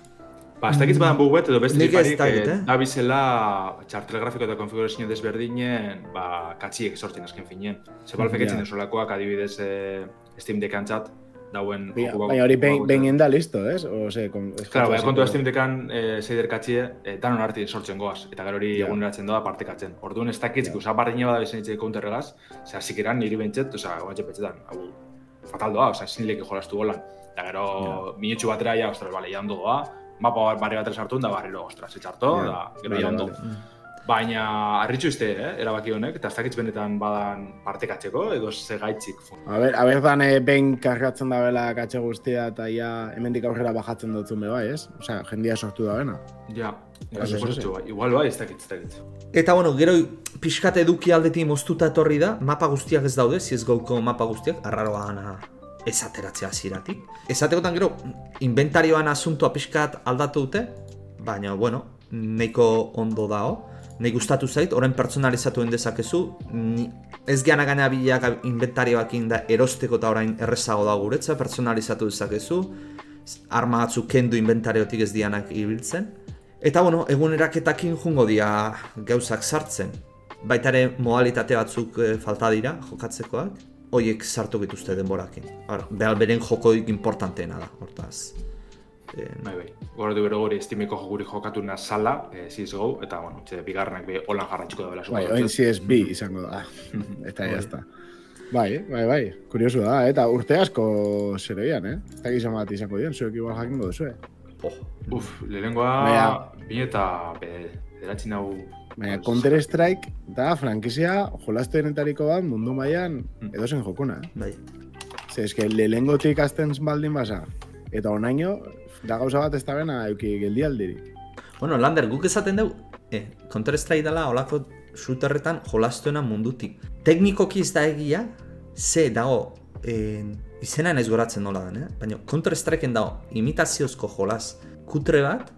Ba, ez dakitz badan bug bet, edo beste dakit, eh, eh? da bizela txartel grafiko eta konfigurazio desberdinen, ba, katxiek sortzen azken finean. Ze balfek Ja. etzen desolakoak adibidez eh, Steam Deckantzat, dauen Baina, joku baina hori behin behin da listo, ez? O, se, kon, ez Claro, baina kontu hasiko. Steam Deckan eh, zeider katxie, eh, danon arti sortzen goaz, eta gero hori Ja. eguneratzen doa partekatzen. Orduan ez dakitz, yeah. usa bardine bada bezan itxe counterregaz, ze hasik niri bentset, oza, guantxe petxetan, hau, fatal doa, oza, ezin leke jolastu golan. Eta gero, minutxu batera, ja, ostras, bale, ja ondo doa, mapa barri batera sartu, da barriro, ostras, etxarto, Ja. da, gero Vale, ja ondo. vale. Baina, harritxu izte, eh, erabaki honek, eta ez dakitz benetan badan partekatzeko, edo ze gaitzik. A ber, a ber dan eh, behin kargatzen da bela katxe guztia eta ja hemendik aurrera bajatzen dutzen be bai, ez? Osea, jendia sortu da bena. Ja, ja, ez. bai. Igual bai, ez dakitz, ez dakitz. Eta bueno, gero pixkat eduki aldetik moztuta etorri da, mapa guztiak ez daude, CSGO-ko mapa guztiak, arraroa gana ez ateratzea hasieratik. Esatekotan gero, inventarioan asuntoa pixkat aldatu dute, baina, bueno, nahiko ondo dao. Nahi gustatu zait, orain pertsonalizatu dezakezu, ez geana gaina bilak inventarioakin da erosteko eta orain errezago da guretza, pertsonalizatu dezakezu, arma batzuk kendu inventariotik ez dianak ibiltzen. Eta bueno, eguneraketakin jungo dira gauzak sartzen. Baita ere modalitate batzuk eh, falta dira jokatzekoak, hoiek sartu dituzte denborakin. Behar beren jokoik importanteena da, hortaz. Eh, Bai, bai. Goratu bero gori estimeko jokuri jokatu na sala, eh, CSGO, eta, bueno, txe, bigarrenak be holan jarratxiko da bela. Bai, oin CSB izango da. eta ya está. Bai, bai, bai, kuriosu da, eta urte asko zeroian, eh? Ez dakiz bat izango dien, zuek igual jakingo duzu, eh? oh, Uf, lehenengoa, Baina- bine eta be, bederatzi nau... Baina Counter Strike da frankizia jolastoenetariko bat mundu mailan Mm. edozen jokuna, eh? bai. Ze eske lehengotik azten baldin basa, eta onaino, da gauza bat ez da bena euki geldialdirik. Bueno, Lander, guk esaten dugu, eh, Counter Strike dela olako shooterretan jolastuena mundutik. Teknikoki ez da egia, ze dago, eh, izena naiz goratzen nola den, eh? baina Counter Strikeen dago imitaziozko jolas kutre bat,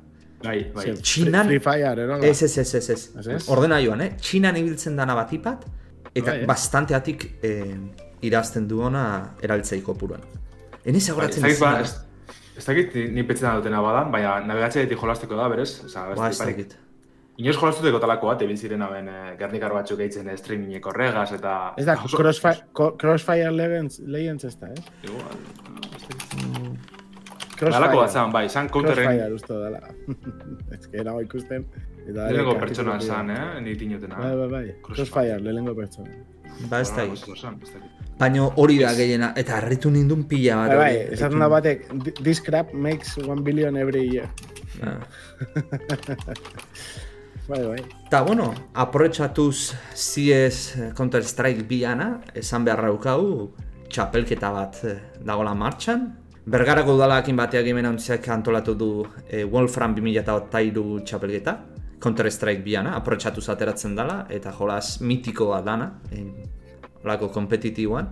Bai, bai. Txinan- Free Fire, erola? Ez, ez, ez, ez, ez. Ez, ez? Ordena joan, eh? Txinan ibiltzen dana batipat, eta Bai, eh? bastanteatik eh, irazten duona erabiltzeiko puruan. Enez Bai, ez agoratzen ba, izan. ez, ez dakit ni petxetan dutena badan, baina nabigatzeetik jolasteko da, berez? Osa, Ba, ez dakit. Inoz jolastuteko talako bat, ebil ziren haben eh, gernikar batzuk eitzen eh, streamingeko regaz, eta... Ez da, oso- Crossfire, Crossfire Legends, Legends ez da, eh? Igual, dakit. Crossfire. Halako bat zan, bai, zan counterren Crossfire usto dela. ez que nago ikusten. Eta lehenengo ere pertsona dira. eh? Ni tinotena. Bai, bai, bai. Crossfire, lehenengo pertsona. Ba, ez dakit. Baina hori da gehiena, eta harritu nindun pila bat. Bai, bai, esaten da batek, this crap makes one billion every year. Ah. Bai, bai. Eta, bueno, aprobetxatuz CS Counter-Strike biana, esan beharra daukagu, txapelketa bat eh, dagola martxan. Bergarako udalakin bateak hemen ontziak antolatu du eh, Wolfram 2003 txapelketa, Counter Strike biana, aprotxatu zateratzen dela, eta jolas mitikoa dana, en, lako kompetitiboan.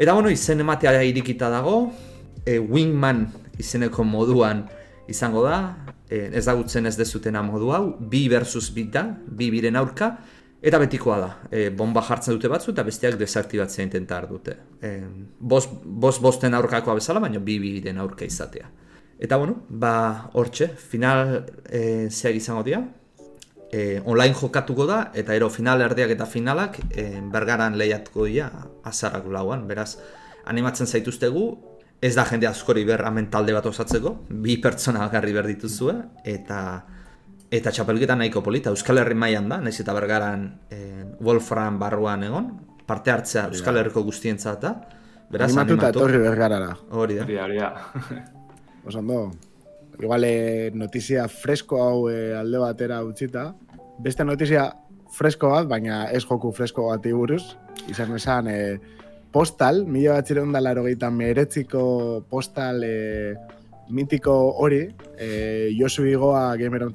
Eta bueno, izen ematea irikita dago, e, Wingman izeneko moduan izango da, e, ez dagutzen ez dezutena modu hau, bi versus bi da, bi biren aurka, eta betikoa da, e, bomba jartzen dute batzu eta besteak desaktibatzea intentar dute. E, bos, bos bosten aurkakoa bezala, baina bi biren aurka izatea. Eta bueno, ba, hortxe, final e, zeak izango dira, e, online jokatuko da, eta ero final erdiak eta finalak e, bergaran lehiatuko dira azarak lauan, beraz, animatzen zaituztegu, ez da jende askori berra talde bat osatzeko, bi pertsona bakarri behar dituzue, eta eta txapelketa nahiko polita, Euskal Herri mailan da, nahiz eta bergaran e, Wolfram barruan egon, parte hartzea Euskal Herriko guztientzat da, beraz Animatuta animatu. etorri bergarara. Hori da. Hori da, hori da. Oso Igual eh, notizia fresko hau eh, alde batera utzita. Beste notizia fresko bat, baina ez joku fresko bat buruz. Izan esan, eh, postal, mila bat ziren da laro meretziko postal eh, mitiko hori, eh, Josu Igoa gameron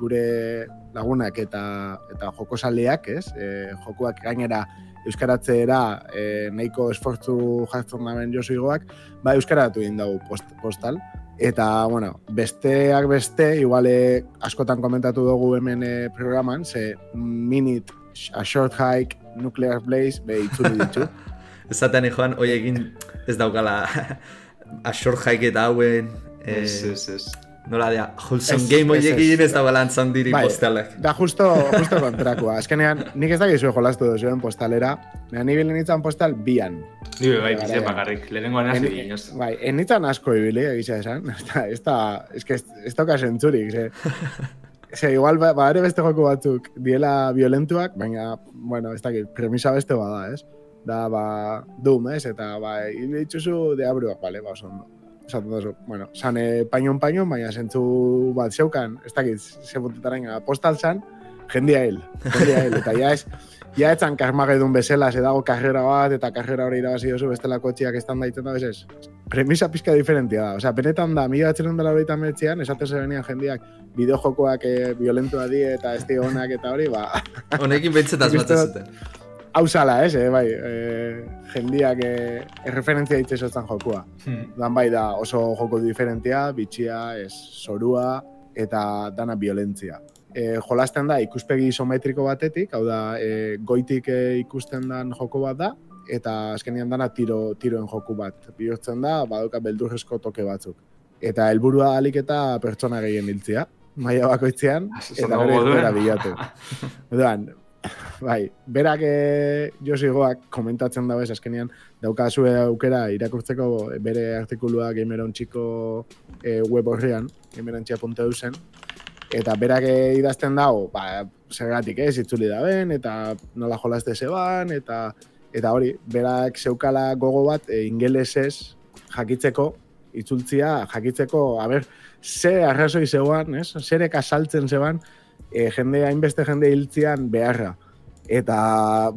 gure lagunak eta eta jokosaleak, ez? Eh, jokuak gainera euskaratzeera eh, nahiko esfortzu jartzen daben Josu Igoak, ba euskaratu egin dugu post, postal. Eta, bueno, besteak beste, igual eh, askotan komentatu dugu hemen eh, programan, ze minute, a short hike, nuclear blaze, be itzuli ditu. Ezaten joan, hoi egin ez daukala a short hike eta hauen... Eh, Ez, ez, ez. Nola dea, wholesome game hoi ez, ez. egin ez daukala antzan diri Bai, postalak. Da justo, justo kontrakua. Azkenean, nik ez dakizu jolastu duzuen postalera, Nea ni bilen nintzen postal bian. Ni bai, gara. bakarrik. Lehenengoan hasi En, inoz. bai, en nintzen asko ibili, egisa esan. Ez da, ez que ez, dauka zentzurik, ze. Ze, igual, ba, badare beste joku batzuk diela violentuak, baina, bueno, ez dakit, premisa beste bada, ez? Da, ba, Doom, ez? Eta, ba, hil ditzuzu deabruak, bale, ba, oso ondo. Esaten duzu, bueno, san e, painon painon, baina zentzu bat zeukan, ez dakit, ze puntetarain, postal zan, jendia hil, jendia hil, eta ja ez, ja etzan karmagedun bezala, ze dago karrera bat, eta karrera hori irabazi dozu bestela kotxiak estan daiten da bezez. Premisa pizka diferentia da. Osea, benetan da, mila batzen dela hori tametzean, esate zebenean jendiak bideojokoak e, violentua die eta ez onak eta hori, ba, Honekin uste asmatzen dut- zuten. Hau zala, ez, eh, bai, e, jendiak e, erreferentzia ditzezotzen jokua. Hmm. Dan bai da oso joko diferentia, bitxia, ez sorua eta dana violentzia. E, jolasten da ikuspegi isometriko batetik, hau da e, goitik e, ikusten dan joko bat da, eta azkenean dana tiro, tiroen joku bat. Bihurtzen da, badoka beldurrezko toke batzuk. Eta helburua alik eta pertsona gehien hiltzia, maila bakoitzean, Esan eta joera bilatu. Orduan, bai, berak e, Josigoak komentatzen dago ez, azkenean daukazue aukera irakurtzeko bere artikulua Gameron txiko e, web horrean, gamerontxia.eusen, eta berak e, idazten dago, ba, zergatik ez, itzuli da ben, eta nola jolazte zeban, eta eta hori, berak zeukala gogo bat e, ingelesez jakitzeko, itzultzia jakitzeko, a ber, ze arrazoi zeuan, ez? Zerek asaltzen zeban, e, jende, hainbeste jende hiltzian beharra. Eta,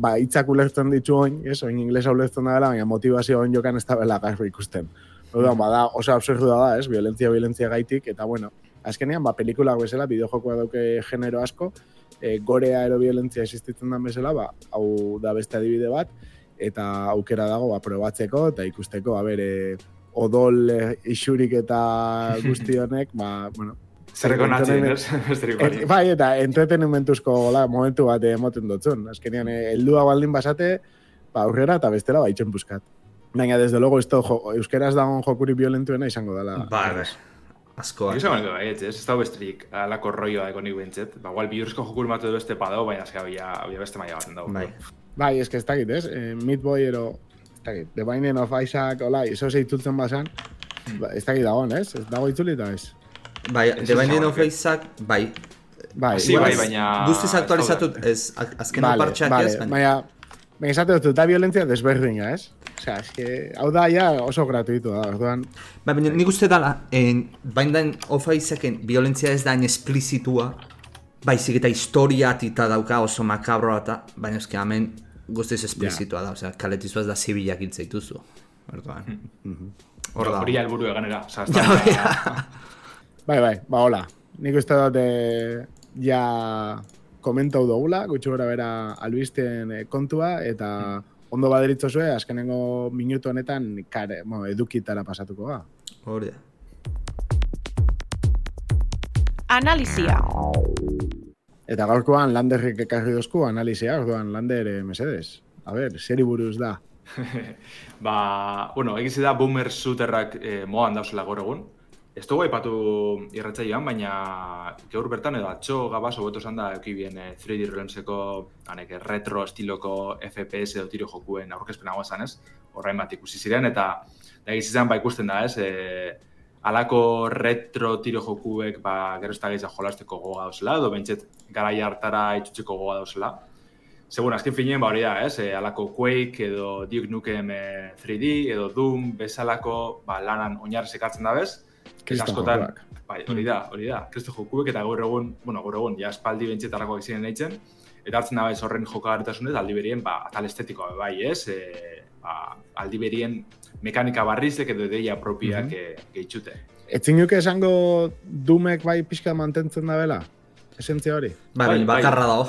ba, hitzak ulertzen ditu oin, ez? Oin inglesa ulertzen da dela, baina motivazio oin jokan ez da bela garbi ikusten. Orduan, bada, oso absurdua da, ez? Violentzia, violentzia gaitik, eta bueno, azkenean, ba, pelikulak bezala, bideojokoa dauke genero asko, e, gorea ero violentzia existitzen den bezala, ba, hau da beste adibide bat, eta aukera dago, ba, probatzeko, eta ikusteko, a ber, e, odol e, isurik eta guzti honek, ba, bueno, Zerreko natzen, Entreteniment- ez? Bai, eta entretenimentuzko la, momentu bat emoten dutzun. Azkenean, eh, heldua baldin basate, ba, aurrera eta bestela ba, itxen buskat. Baina, desde luego, esto, jo, euskeraz dagoen jokuri violentuena izango dela. Ba. Askoa. Nik esan bai, ez, ez, ez dago besterik alako rolloa dago nik bentzet. Ba, igual bihurrezko jokur matu edo beste padao, baina zera bia, bia beste maila baten dago. Bai. Bai, ez que ez dakit, ez? Eh, Meat Boy ero, ez dakit, The Binding of Isaac, hola, izo ze itzultzen bazan, ba, ez dakit dagoen, ez? Ez dago itzulita, ez? Bai, The Binding of. Isaac, bai. Bai, Sí, bai, baina... Guztiz aktualizatut, ez, azken Vale, partxak vale, ez, baina. baina, baina esate dut, da violentzia desberdina, ez? Osea, es que, hau da ja oso gratuito da, orduan, Ba, baina nik uste dala, en, Binding of Isaac-en violentzia ez da hain esplizitua, baizik eta historia atita dauka oso makabroa eta, baina eske hemen guztiz esplizitua da, osea, kaletizu ez da zibilak hiltzeituzu. Orduan. Hor da. Hori helburu eganera. Osa, ez Ja, da. Bai, bai, ba, hola. Nik uste dut, e, ja komentau dugula, gutxi gora bera albisten eh, kontua, eta ondo baderitzo zue, azkenengo minutu honetan kare, bueno, edukitara pasatuko ga. Hori da. Analizia. Eta gaurkoan landerrik ekarri dozku analizia, orduan lander eh, mesedes. A ber, seri buruz da. ba, bueno, egiz da boomer shooterrak eh, moan dauzela gaur egun. Ez dugu aipatu irratzaioan, baina gaur bertan edo atxo gabaz hobeto esan da bien 3D Realmseko anek, retro estiloko FPS edo tiro jokuen aurkezpen hau esan ez, horrein bat ikusi ziren, eta da izan ba ikusten da ez, e, alako retro tiro jokuek ba, gero ez da jolasteko goga dauzela, edo bentset gara hartara itxutzeko goga dauzela. Segun, azken finien, ba hori da, ez, e, alako Quake edo Duke Nukem 3D edo Doom bezalako ba, lanan oinarri sekartzen da bez, Kriston jokuak. Bai, hori da, hori da. Kristo jokuek eta gaur egun, bueno, gaur egun, ja espaldi bentsetarako egiten nahitzen, eta hartzen da bez horren jokagarritasunez, aldi berien, ba, atal estetikoa bai, ez? E, ba, aldi berien mekanika barrizek edo deia propiak mm -hmm. gehitxute. Etzin nuke esango dumek bai pixka mantentzen da bela? Esentzia hori? Bai, bai, bakarra dago.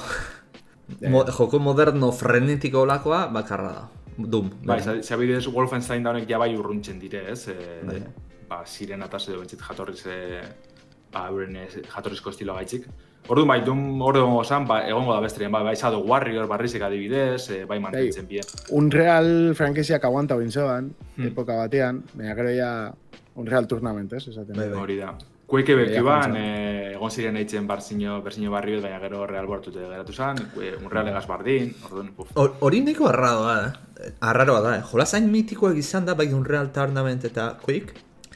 Mo, joko moderno frenetiko olakoa bakarra da. Doom. Bai, zabidez Wolfenstein da honek ja bai urruntzen dire, ez? E, bai. Ba, ziren ataz edo bentzit jatorriz, e, ba, euren jatorrizko estilo gaitzik. Orduan bai, Doom hor egongo zan, ba, egongo da besterien, bai, bai, Shadow Warrior barrizik adibidez, e, bai mantentzen bien. Unreal franquisiak aguanta bintzoan, hmm. epoka batean, baina gero ya Unreal Tournament, ez? Esaten. Bai, bai. Hori da. Kueke beki ban, eh, egon ziren eitzen barzino, barzino barrio, baina gero real bortute geratu zen, un real egaz bardin, orduan, puf. Hori niko arraroa, eh? Arraroa da, eh? Jolas hain mitikoak izan da, bai un real tournament eta kuik,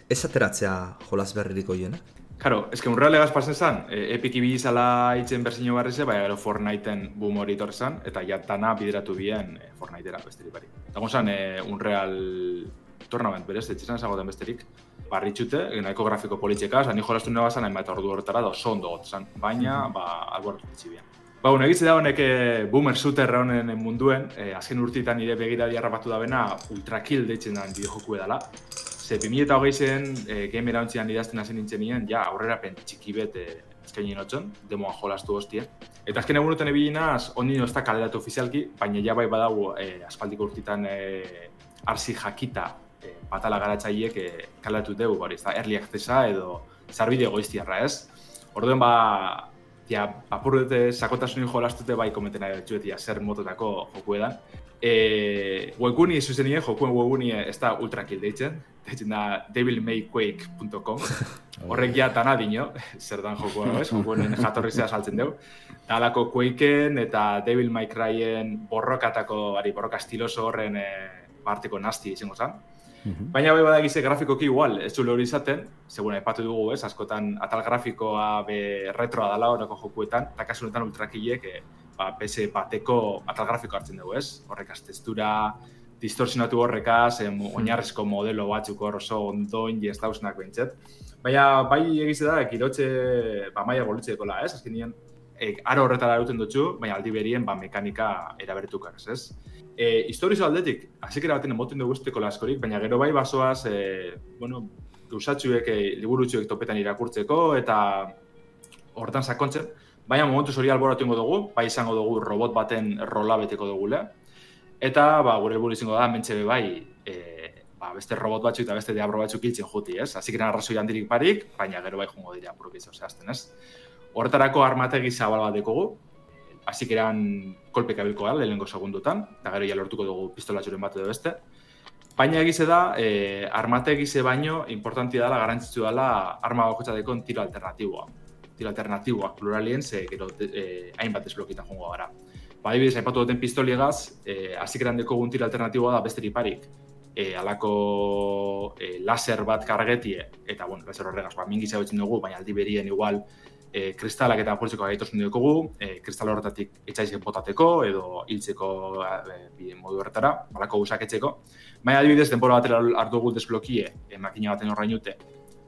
ez ateratzea jolas berririko hien, eh? Karo, que un real egaz pasen zen, e, epic ibi izala eitzen barzino barrize, baina gero Fortniteen boom hori zen, eta jatana bideratu bien e, Fortniteera besterik bari. Eta gonsan, e, un real tournament, berez, etxizan ezagotan besterik barritxute, nahiko grafiko politxekaz, ani jolastu nire bazan, hainbat ordu horretara da oso ondo gotzan, baina, -hmm. ba, albortu ditzi Ba, un egitze da honek eh, boomer shooter honen munduen, eh, azken urtitan nire begiradi harrapatu da bena, ultra kill deitzen da bideo joku edala. Ze, 2008 zen, eh, game erauntzian idazten hasi nintzen nien, ja, aurrera txiki bet eh, eskaini demoan jolastu hostien. Eta azken egun uten ebilinaz, ondi ez da kaleratu ofizialki, baina ja bai badago eh, aspaldiko urtitan eh, arsi jakita e, batala garatzaileek e, kalatu dugu, hori, ez da, early accessa edo zarbide goiztiarra, ez? Orduen ba, ja, apur dute sakotasunin jolastute bai komenten nahi dut, zer mototako joku edan. E, webguni zuzen nire, jokuen webguni ez da ultra kill deitzen, deitzen da devilmayquake.com, horrek ja dana dino, zer dan jokua, ez? Jokuen jatorri zea saltzen dugu. Talako Quakeen eta Devil May Cryen borrokatako, ari, borroka estiloso horren e, parteko nasti izango zen. -hmm. Baina bai badagize grafikoki igual, ez zule hori izaten, segun aipatu dugu, ez, askotan atal grafikoa be retroa dala horako jokuetan, eta kasu honetan ultrakilek e, ba, PS bateko atal grafiko hartzen dugu, ez? Horrek textura, distorsionatu horrekaz, em, oinarrezko modelo batzuk hor oso ondoin ez dauznak behintzet. Baina bai egize da, ekirotxe ba, maia bolitzeko la, ez? Azken nien, e, aro horretara duten dutxu, baina aldi berien ba, mekanika erabertukak, ez? E, historizo aldetik, azikera baten emoten dugu usteko laskorik, baina gero bai basoaz, e, bueno, gauzatxuek, e, liburutxuek topetan irakurtzeko, eta hortan sakontzen, baina momentu hori alboratu ingo dugu, bai izango dugu robot baten rola beteko dugu eta ba, gure helburu izango da, mentxe bai, e, ba, beste robot batzuk eta beste diabro batzuk hiltzen juti, ez? Azikera arrazoi handirik parik, baina gero bai jongo dira, burukizio zehazten, ez? Horretarako armategi zabal bat dekogu, hasik eran kolpeka bilko gara, lehenko segundutan, eta gero ja lortuko dugu pistolatxuren bat edo beste. Baina egize da, e, armate egize baino, importantia dela, garantzitzu dela, arma bakotxa dekon tiro alternatiboa. Tiro alternatiboak pluralien, ze gero e, hainbat desblokita jongo gara. Ba, adibidez, aipatu duten pistoliegaz, e, hasik eran dekogun tiro alternatiboa da besterik parik. E, alako e, laser bat kargetie, eta, bueno, laser horregaz, ba, mingi dugu, baina aldi berien igual, e, kristalak eta apurtzeko gaitosun dugu, e, kristal horretatik etxaizik botateko edo hiltzeko e, modu horretara, malako gusak etxeko. Baina adibidez, denbora batera hartu gu desblokie, e, makina baten horrein dute,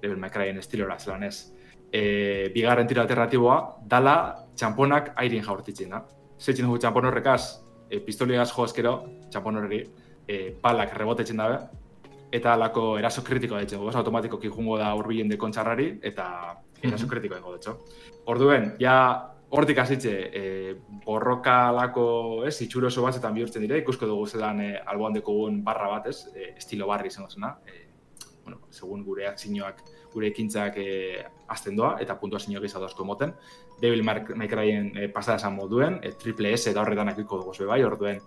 Devil May Cryen estilora, zelan ez, e, bigarren tira alternatiboa, dala txamponak airin jaurtitzen da. Zeitzen dugu txampon horrekaz, e, pistoliagaz jo eskero, txampon horregi, e, palak rebotetzen dabe, eta alako eraso kritikoa ditzen, goz automatikoki jungo da urbilen dekontxarrari, eta eraso kritikoa ingo dutxo. Orduen, ja, hortik hasitze, e, borrokalako, ez, itxuro oso batzetan bihurtzen dire, ikusko dugu zelan e, alboan dekogun barra bat, ez, e, estilo barri izango zena, e, bueno, segun gure akzinoak, gure ekintzak e, azten doa, eta puntuazioak izatu asko moten. Devil May e, pasada esan moduen, e, triple S eta horretan akiko dugu zue bai, orduen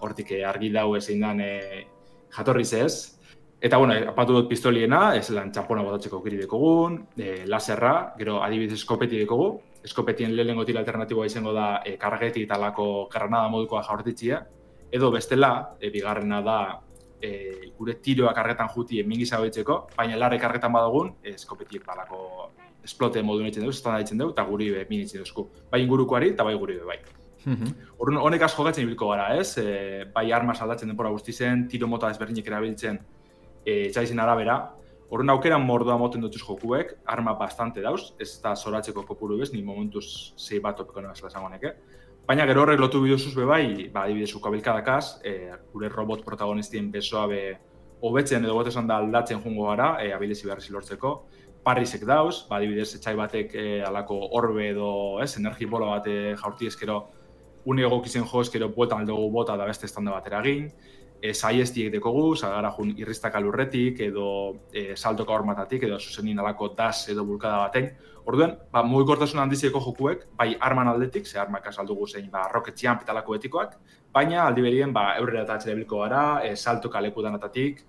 hortik argi dau ezin dan e, jatorriz ez. Eta, bueno, apatu dut pistoliena, ez lan txampona botatzeko kiri dekogun, e, laserra, gero adibidez eskopeti dekogu, eskopetien lehenengo tira alternatiboa izango da e, kargeti eta lako modukoa jaurtitzia, edo bestela, e, bigarrena da, e, gure tiroa kargetan juti emin gizagoitzeko, baina larre kargetan badagun, eskopetiek balako esplote modu netzen dugu, estan ditzen dugu, eta guri be min duzku. Bai ingurukoari eta bai guri be bai. Mhm. Horren, honek asko gatzen ibilko gara, ez? E, bai arma saldatzen denbora guzti zen, tiro mota ezberdinek erabiltzen e, txaizen arabera. Horren aukera mordoa moten dutuz jokuek, arma bastante dauz, ez da zoratzeko kopuru bez, ni momentuz zei bat topeko nahi esango neke. Baina gero horrek lotu biduzuz be bai, ba, adibidez, ukabilkadakaz, e, gure robot protagonistien besoa be hobetzen edo bote da aldatzen jungo gara, e, abilezi behar lortzeko. Parrisek dauz, ba, adibidez, etxai batek e, alako orbe edo, ez, energi bola bat jaurti ezkero, une egokizien jo ezkero buetan aldugu bota da beste estanda batera egin. E, diek dekogu, zagara jun irristak alurretik edo e, saltoka hormatatik edo zuzenin alako das edo bulkada baten. Orduan, ba, mugikortasun handizeko jokuek, bai arman aldetik, ze armak azaldugu zein, ba, rocket jump eta lako etikoak, baina aldi berien, ba, eurrera eta atxere bilko gara, e, salto kaleku danatatik,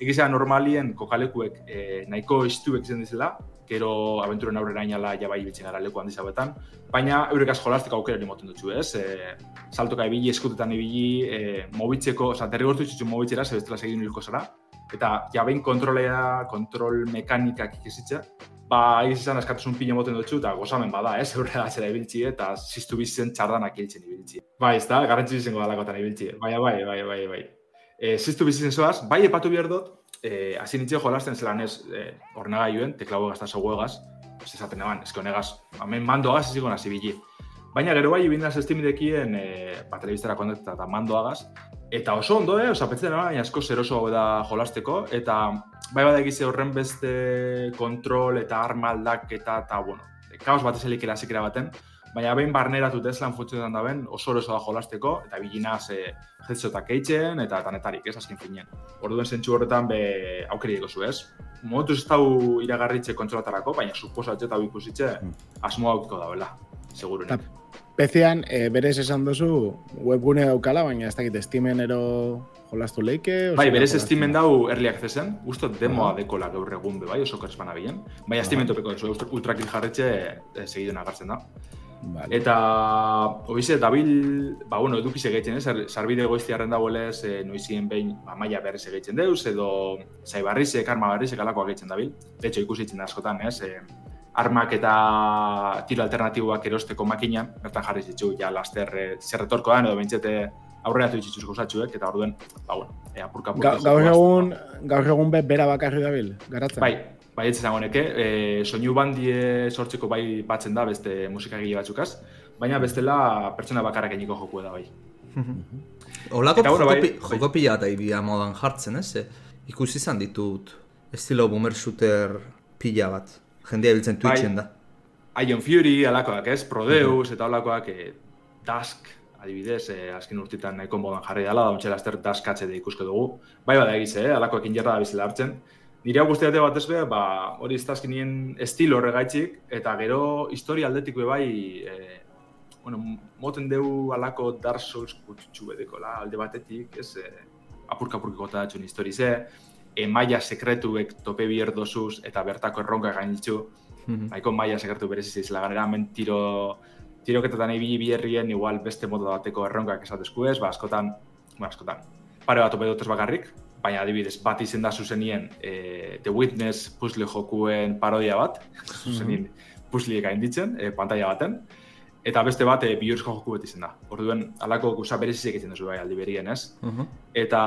egizea normalien kokalekuek e, nahiko istuek zen dizela, gero abenturen aurrera inala ja bai bitzen gara leku handiz hauetan, baina eurek jolazteko aukera moten dutxu, ez? E, saltoka ibili, eskutetan ibili, e, mobitzeko, oza, derrigortu txutxu mobitzera, ze bestela segin hilko zara, eta ja behin kontrolea, kontrol mekanikak ikizitza, ba, izan eskatuzun pino moten dutxu, eta gozamen bada, ez, eh, eurre atzera ibiltzi, eta ziztu bizen txardanak hiltzen ibiltzi. Bai, ez da, garrantzi izango dalakotan ibiltzi. Bai, bai, bai, bai, bai. E, ziztu bizen zoaz, bai epatu behar dut, e, hasi nintzen jolazten zelan ez, e, ornagailuen, teklago gazta zogu egaz, ez esaten eban, ez honegaz, hemen mando agaz ez nazi bili. Baina gero bai, ibindaz estimidekien, e, ba, telebiztara kontakta eta mando agaz, eta oso ondo, eh, osa petzen baina asko zeroso da jolasteko, eta bai bada egize horren beste kontrol eta arma aldaketa eta, bueno, kaos bat ezelik erazikera baten, baina behin barneratu Teslan funtzionetan da ben, oso eroso da jolasteko, eta bilina ze jetzotak eitzen, eta tanetarik, ez, azken finean. Orduen zentsu horretan be aukeri dugu zu, ez? Momentu ez dau iragarritze kontrolatarako, baina suposatze eta ikusitze mm. asmoa aukiko dauela, segurunik. Pezian, e, berez esan duzu, webgune daukala, baina ez dakit estimen ero jolastu leike? Bai, berez estimen dau early accessen, ustot demoa dekola gaur egun be, bai, oso kerspan abien. Bai, estimen topeko duzu, ultrakin jarretxe e, segiduen agartzen da. Vale. Eta, obize, dabil, ba, bueno, edukiz egiten, eh? sarbide goizti harren dagoelez, e, noizien behin, ba, maia berriz egiten deuz, edo zai barrizek, arma barrizek alakoa egiten dabil. De hecho, ikusitzen da askotan, ez? Eh? Armak eta tiro alternatiboak erosteko makinan, bertan jarri zitzu, ja, laster e, zerretorko edo bentsete aurrera tu itxituz gauzatxuek, eta orduen, ba, bueno, e, apurka apurka. gaur egun, gaur egun be, bera bakarri dabil, garatzen? Bai, bai, ez zango neke, e, soinu bandie sortzeko bai batzen da beste musikagile batzukaz, baina bestela pertsona bakarrak eniko joku da bai. Olako joko, bai, joko pila eta ibia modan jartzen, ez? Ikusi izan ditut estilo boomer shooter pila bat jendea biltzen bai. Twitchen da. Ion Fury, alakoak ez, Prodeus, eta alakoak, e, Dusk, adibidez, e, azken urtitan nahiko modan jarri dela, da untxela azter Dusk atxe de ikusko dugu. Bai bada egiz, eh, alakoak injerra da bizela hartzen. Nire hau guztiate bat ez be, ba, hori ez nien estilo horregaitxik, eta gero historia aldetik be bai, e, bueno, moten deu alako Dark Souls kutsu bedeko, la, alde batetik, ez, e, apurka apurka gota datxun histori ze, emaia sekretuek tope bier dozuz eta bertako erronka gainitzu. Mm -hmm. maia sekretu bereziz izela ganera, hemen tiro, tiroketetan ibili bierrien igual beste modu bateko erronkak esatezku ez, ba, askotan, ba, askotan, pare bat tope dutez bakarrik, baina adibidez, bat izen da zuzenien e, The Witness puzzle jokuen parodia bat, zuzenien mm -hmm. puzzleek gainditzen, e, pantalla baten, Eta beste bat, e, bihurtzko joku beti zen da. Orduen, alako guza berezizik egiten duzu bai, aldi berien, ez? Uh -huh. Eta,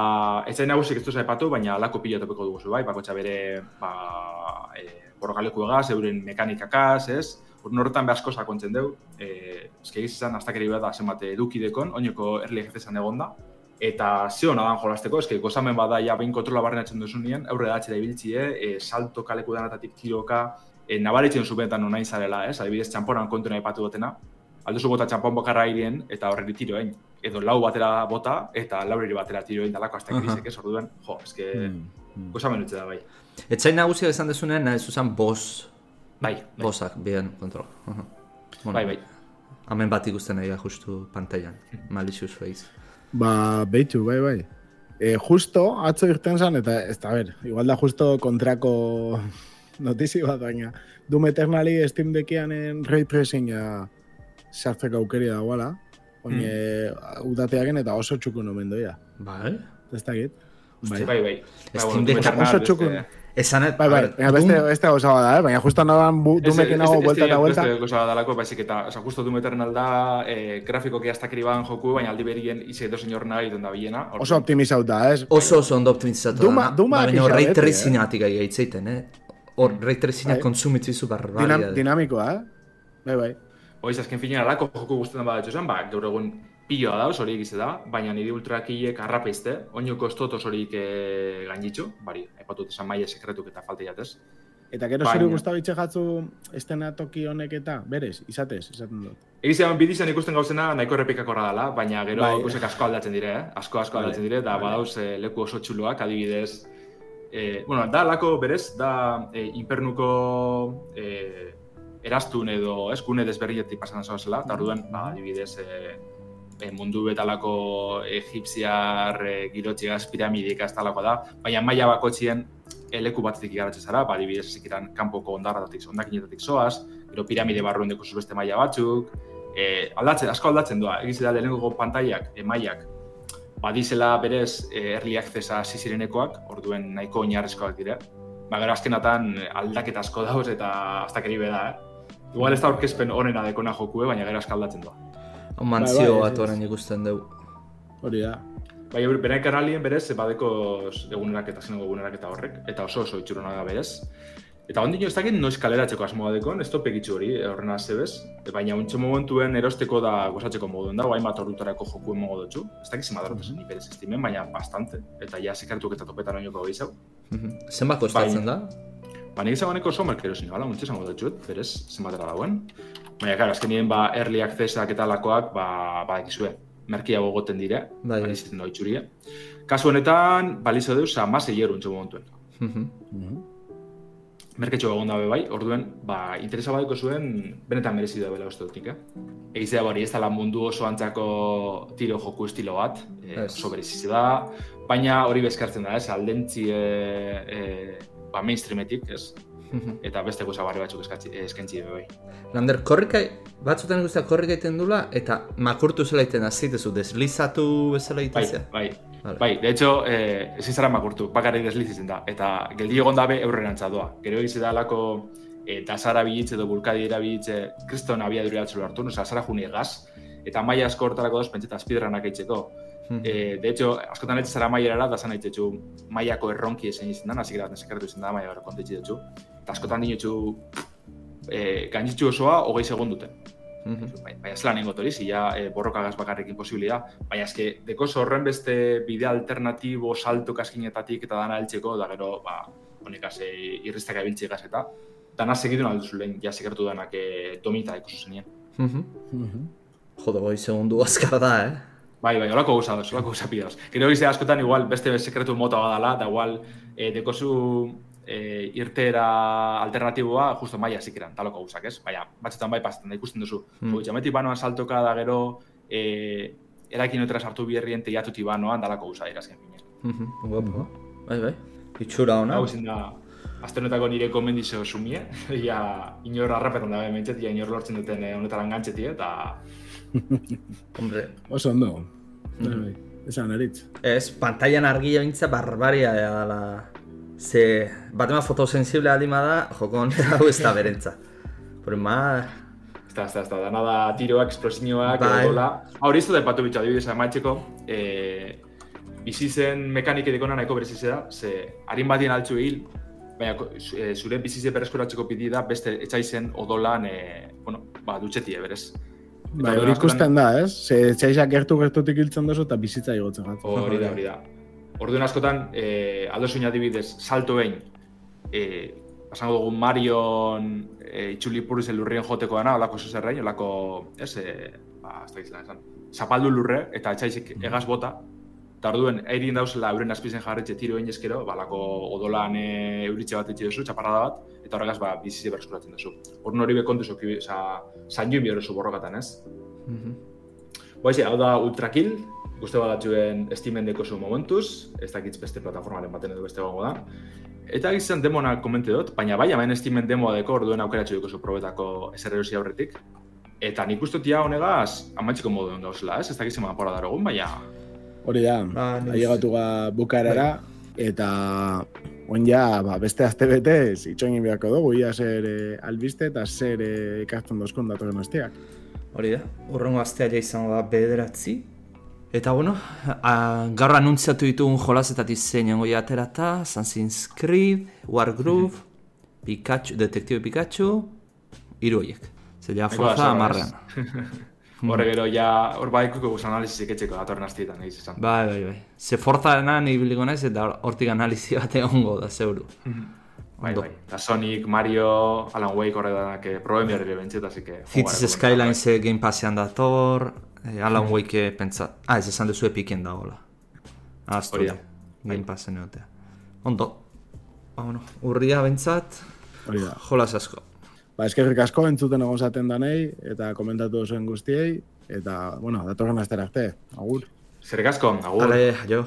ez zain nagusik ez duzu epatu, baina alako pila topeko dugu bai, bakotxa bere, ba, e, borrokaleku egaz, euren mekanikakaz, ez? Orduen horretan behazko sakontzen dugu. E, ez que izan, hasta kere da, zenbat eduki dekon, oinoko erli egitezan egon da. Eta ze hona dan jolasteko, eske gozamen bada ja behin kontrola barrenatzen duzu nien, aurre da atxera ibiltzi, e, salto kaleku danatatik tiroka, e, nabaritzen zubenetan nonain zarela, ez? Adibidez, txamponan kontu nahi patu dutena, alduzu bota txampon bakarra irien, eta horreri tiroen, edo lau batera bota, eta laureri batera tiroen dalako hasta krisek, ez? Orduen, jo, eske, Mm, mm. da, bai. Etzain nagusia esan dezunen, nahi zuzan bos, Bai, bai, bosak, bien kontrol. Aha. Bueno, bai, bai. Hemen bat ikusten nahi da justu pantailan. Malicious face. Ba, behitu, bai, bai. E, justo, atzo irten zan, eta ez da, ber, igual da justo kontrako notizi bat, baina Doom Eternali Steam Deckianen ray tracinga sartzeko aukeri dagoela, oine mm. udateaken eta oso txukun omen doia. Bai? Ez dakit. Bai, Bai, bai. Steam Doom Deck Eternal oso txukun. Esan et, bai, bai, baina beste, beste gauza bada, eh? baina justo nagoan Ez- ez- nago ez vuelta eta dira vuelta. Beste gauza dalako, baizik eta, oza, justo Doom Eternal da, eh, grafikoki astakeri badan joku, baina aldi berien izi edo senyor nahi egiten da bilena. Orduan, Oso optimizauta, ez? oso oso ondo optimizatu Duma- da. Duma Ba, baina ray bete, tracingatik gai gaitzeiten, eh? Hor, ray tracinga Bai. kontsumitzizu Dinam, barbaria. dinamikoa, eh? Bai, bai. Oiz, azken finean alako joku guztetan badatxo zen, ba, gaur egun piloa dauz, hori egize da, baina nire ultrakilek arrapeizte, oino kostotos horik e, gainditxu, bari, epatut esan maia sekretuk eta falte jatez. Eta gero zuri gustabitxe jatzu estena toki honek eta, berez, izatez, izaten dut. Egizean bidizan ikusten gauzena nahiko errepikakorra dela, baina gero Bai. gauzek asko aldatzen dire, eh? asko asko Vale, aldatzen dire, da vale. badauz eh, leku oso txuloak, adibidez, eh, bueno, da lako berez, da eh, infernuko eh, erastun edo ez gune desberrietik pasan zela, eta orduan, ba, adibidez, eh, eh, mundu betalako egipziar eh, girotxigaz piramidik ez talako da, baina maila bakotzien eleku batetik igaratzen zara, ba, adibidez, zikiran kanpoko ondarratatik, ondakinetatik zoaz, gero piramide barruen deko beste maila batzuk, eh, aldatzen, asko aldatzen doa, egiz da lehenengo pantaiak, emaiak, badizela berez eh, early accessa hasi zirenekoak, orduen nahiko oinarrizkoak dira. Ba, gero azkenatan aldaketa asko dauz eta astakeri beda, eh? Igual ez da aurkezpen onena dekona jokue, baina gero asko aldatzen doa. Hau mantzio Bai, bai, bat orain ikusten dugu. Hori da. Bai, bere kanalien berez, badeko egunerak eta zenengo egunerak eta horrek, eta oso oso itxurona da berez. Eta ondino ez dakit noiz kaleratzeko asmoa dekon, ez topegitzu hori, eh, horrena zebez, baina untxo momentuen erosteko da gozatzeko moduen da, hainbat ordutarako joku emongo dutxu. Ez dakit zima darot esan berez estimen, baina bastante. Eta ja sekartuk eta topetan oinoko gehiago. Mhm. Zenbat kostatzen da? Ba, nik zagoeneko somerkero zin, bala, muntxe zango dutxut, berez, zenbatera dagoen. Baina, klar, azkenien, ba, early accessak eta lakoak, ba, ba, ekizue, merkiago goten dire, Bai, bai. balizitzen da itxurie. Kasu honetan, balizo deuz, amasei euro untxe momentuen. Mhm. Merketxo egon dabe bai, orduen, ba, interesa badeko zuen, benetan merezi da bela uste dutik, eh? Egizea bari, ez dela mundu oso antzako tiro joku estilo bat, e, Ez. oso da, baina hori bezkartzen da, ez, aldentzi e, e, ba, mainstreametik, ez? Mhm. Eta beste goza barri batzuk eskatzi, eskentzi be bai. Lander, korrika, batzutan guztiak korrika egiten dula, eta makurtu zela egiten azitezu, deslizatu bezala Bai, egiten bai, Vale. bai, de hecho, eh, ezin zara makurtu, bakarrik deslizitzen da, eta geldi egon dabe eurrerantza doa. Gero egiz da alako eh, dasara bilitze edo bulkadi erabilitze kriston abiadura hartu oza, zara juni egaz, eta maila asko hortarako doz pentseta azpidranak eitzeko. Mhm. Eh, de hecho, askotan etxe zara mailara, da zan eitzetxu mailako erronki ezen izan da, nazik eratzen sekartu izan da, maila gara kontetxe dutxu. Eta askotan dinotxu eh, gainitxu osoa hogei segunduten. Mhm. Bai, baina zelan ingot hori, zila e, borrokagaz bakarrekin posibilia. Baina eske, dekoz horren beste bide alternatibo salto kaskinetatik eta dana heltzeko, da gero, ba, honekaz e, irristak abiltzegaz eta dana segidun alduzu lehen, ja segertu denak e, domita ikusi zenien. Mhm. Mhm. Jode, goi segundu azkar da, eh? Bai, bai, holako gauza doz, holako gauza pidoz. Gero egizte askotan igual beste sekretu mota badala, da igual e, dekozu e, irtera alternatiboa justo maia zikeran, taloko gauzak, ez? Baina, batzutan bai pasatzen da ikusten duzu. Hmm. Mm. Jametik banoan saltoka da gero, e, erakin otera sartu biherrien teiatuti banoan dalako gauza dira azken finean. Mhm. Guapo. Bai, bai. Itxura ona. Hau da, azte honetako nire komendizio sumie, ia inor harrapetan da bementxet, ia inor lortzen duten eh, honetaran gantxeti, eta Hombre, Oso ondo. Bai, bai. Esan eritz. ez, pantailan argia bintza barbaria dela. Ze, bat ema fotosensible adima da, joko hau ez da berentza. Pero ma, Ez da, ez da, ez da, dana da tiroak, esplosioak, Bai. edola. Hori ez da epatu bitxo, adibidez, amaitzeko, e, bizi zen mekanik edekona nahiko berezize da, ze harin batien altzu hil, baina ko- zu- e, zure bizize bereskuratzeko pidi da beste etxaizen odolan, e, bueno, ba, dutxetie berez. Bai, hori ikusten da, ez? Ze txaixak gertu gertutik hiltzen dozu eta bizitza igotzen gat. Hori da, hori da. Orduan askotan, eh, aldo zuin adibidez, salto behin, eh, pasango dugu Marion eh, itxuli puriz lurrien joteko dana, olako zerrein, olako, ez, eh, ba, ez da izan, zapaldu lurre, eta txaixik egaz bota, eta orduen, eirin dauzela euren azpizen jarretxe tiro egin eskero, balako odolan e, euritxe bat etxe duzu, txaparrada bat, eta horregaz ba, bizizi berskuratzen duzu. Horren hori bekontu zuki, oza, zain joan bihorrezu borrokatan, ez? Mm -hmm. Boize, hau da Ultrakill, guzti badatxuen estimen deko zu momentuz, ez dakitz beste plataformaren baten edo beste gongo da. Eta gizan demona komente dut, baina bai, hemen estimen demoa deko orduen aukeratxo duko zu probetako eser erosi aurretik. Eta nik uste tia honegaz, amantxiko moduen gauzela, ez? Ez dakitzen apora darogun, baina... Hori da, Ba, niz- ailegatu ga bukaerara, eta oin ja, ba, beste azte betez, itxoin beharko dugu, ia zer eh, albiste eta zer eh, ikasten dozkon datorren asteak. Hori da, urrengo astea ja izango da bederatzi. Eta bueno, a, gaur anuntziatu ditugun jolazetatik zeinango ja aterata, Assassin's Creed, Wargroove, Pikachu, Detektibe Pikachu, hiru horiek. Zer ja forza amarrean. Horre gero, ja, hor baikuko guz analizik etxeko datorren astietan, egiz esan. Bai, bai, bai. Ze forzarenan ibiliko naiz eta hortik analizi bat egongo da, zeuru. Bai, Ondo. bai. Eta Sonic, Mario, Alan Wake horre danak eh, proben biharri bentset, así que... Cities Skyline ze Game Passean dator, eh, Alan Wake pentsa... Ah, ez esan duzu epiken dagoela. Aztu, Hori da. Game Passen egotea. Ondo. Ba, bueno, urria bentsat, da. jolas asko. Ba, eskerrik asko entzuten egon zaten danei, eta komentatu zuen guztiei, eta, bueno, datorren astera arte, agur. Zerrik asko, agur. Hale, jo.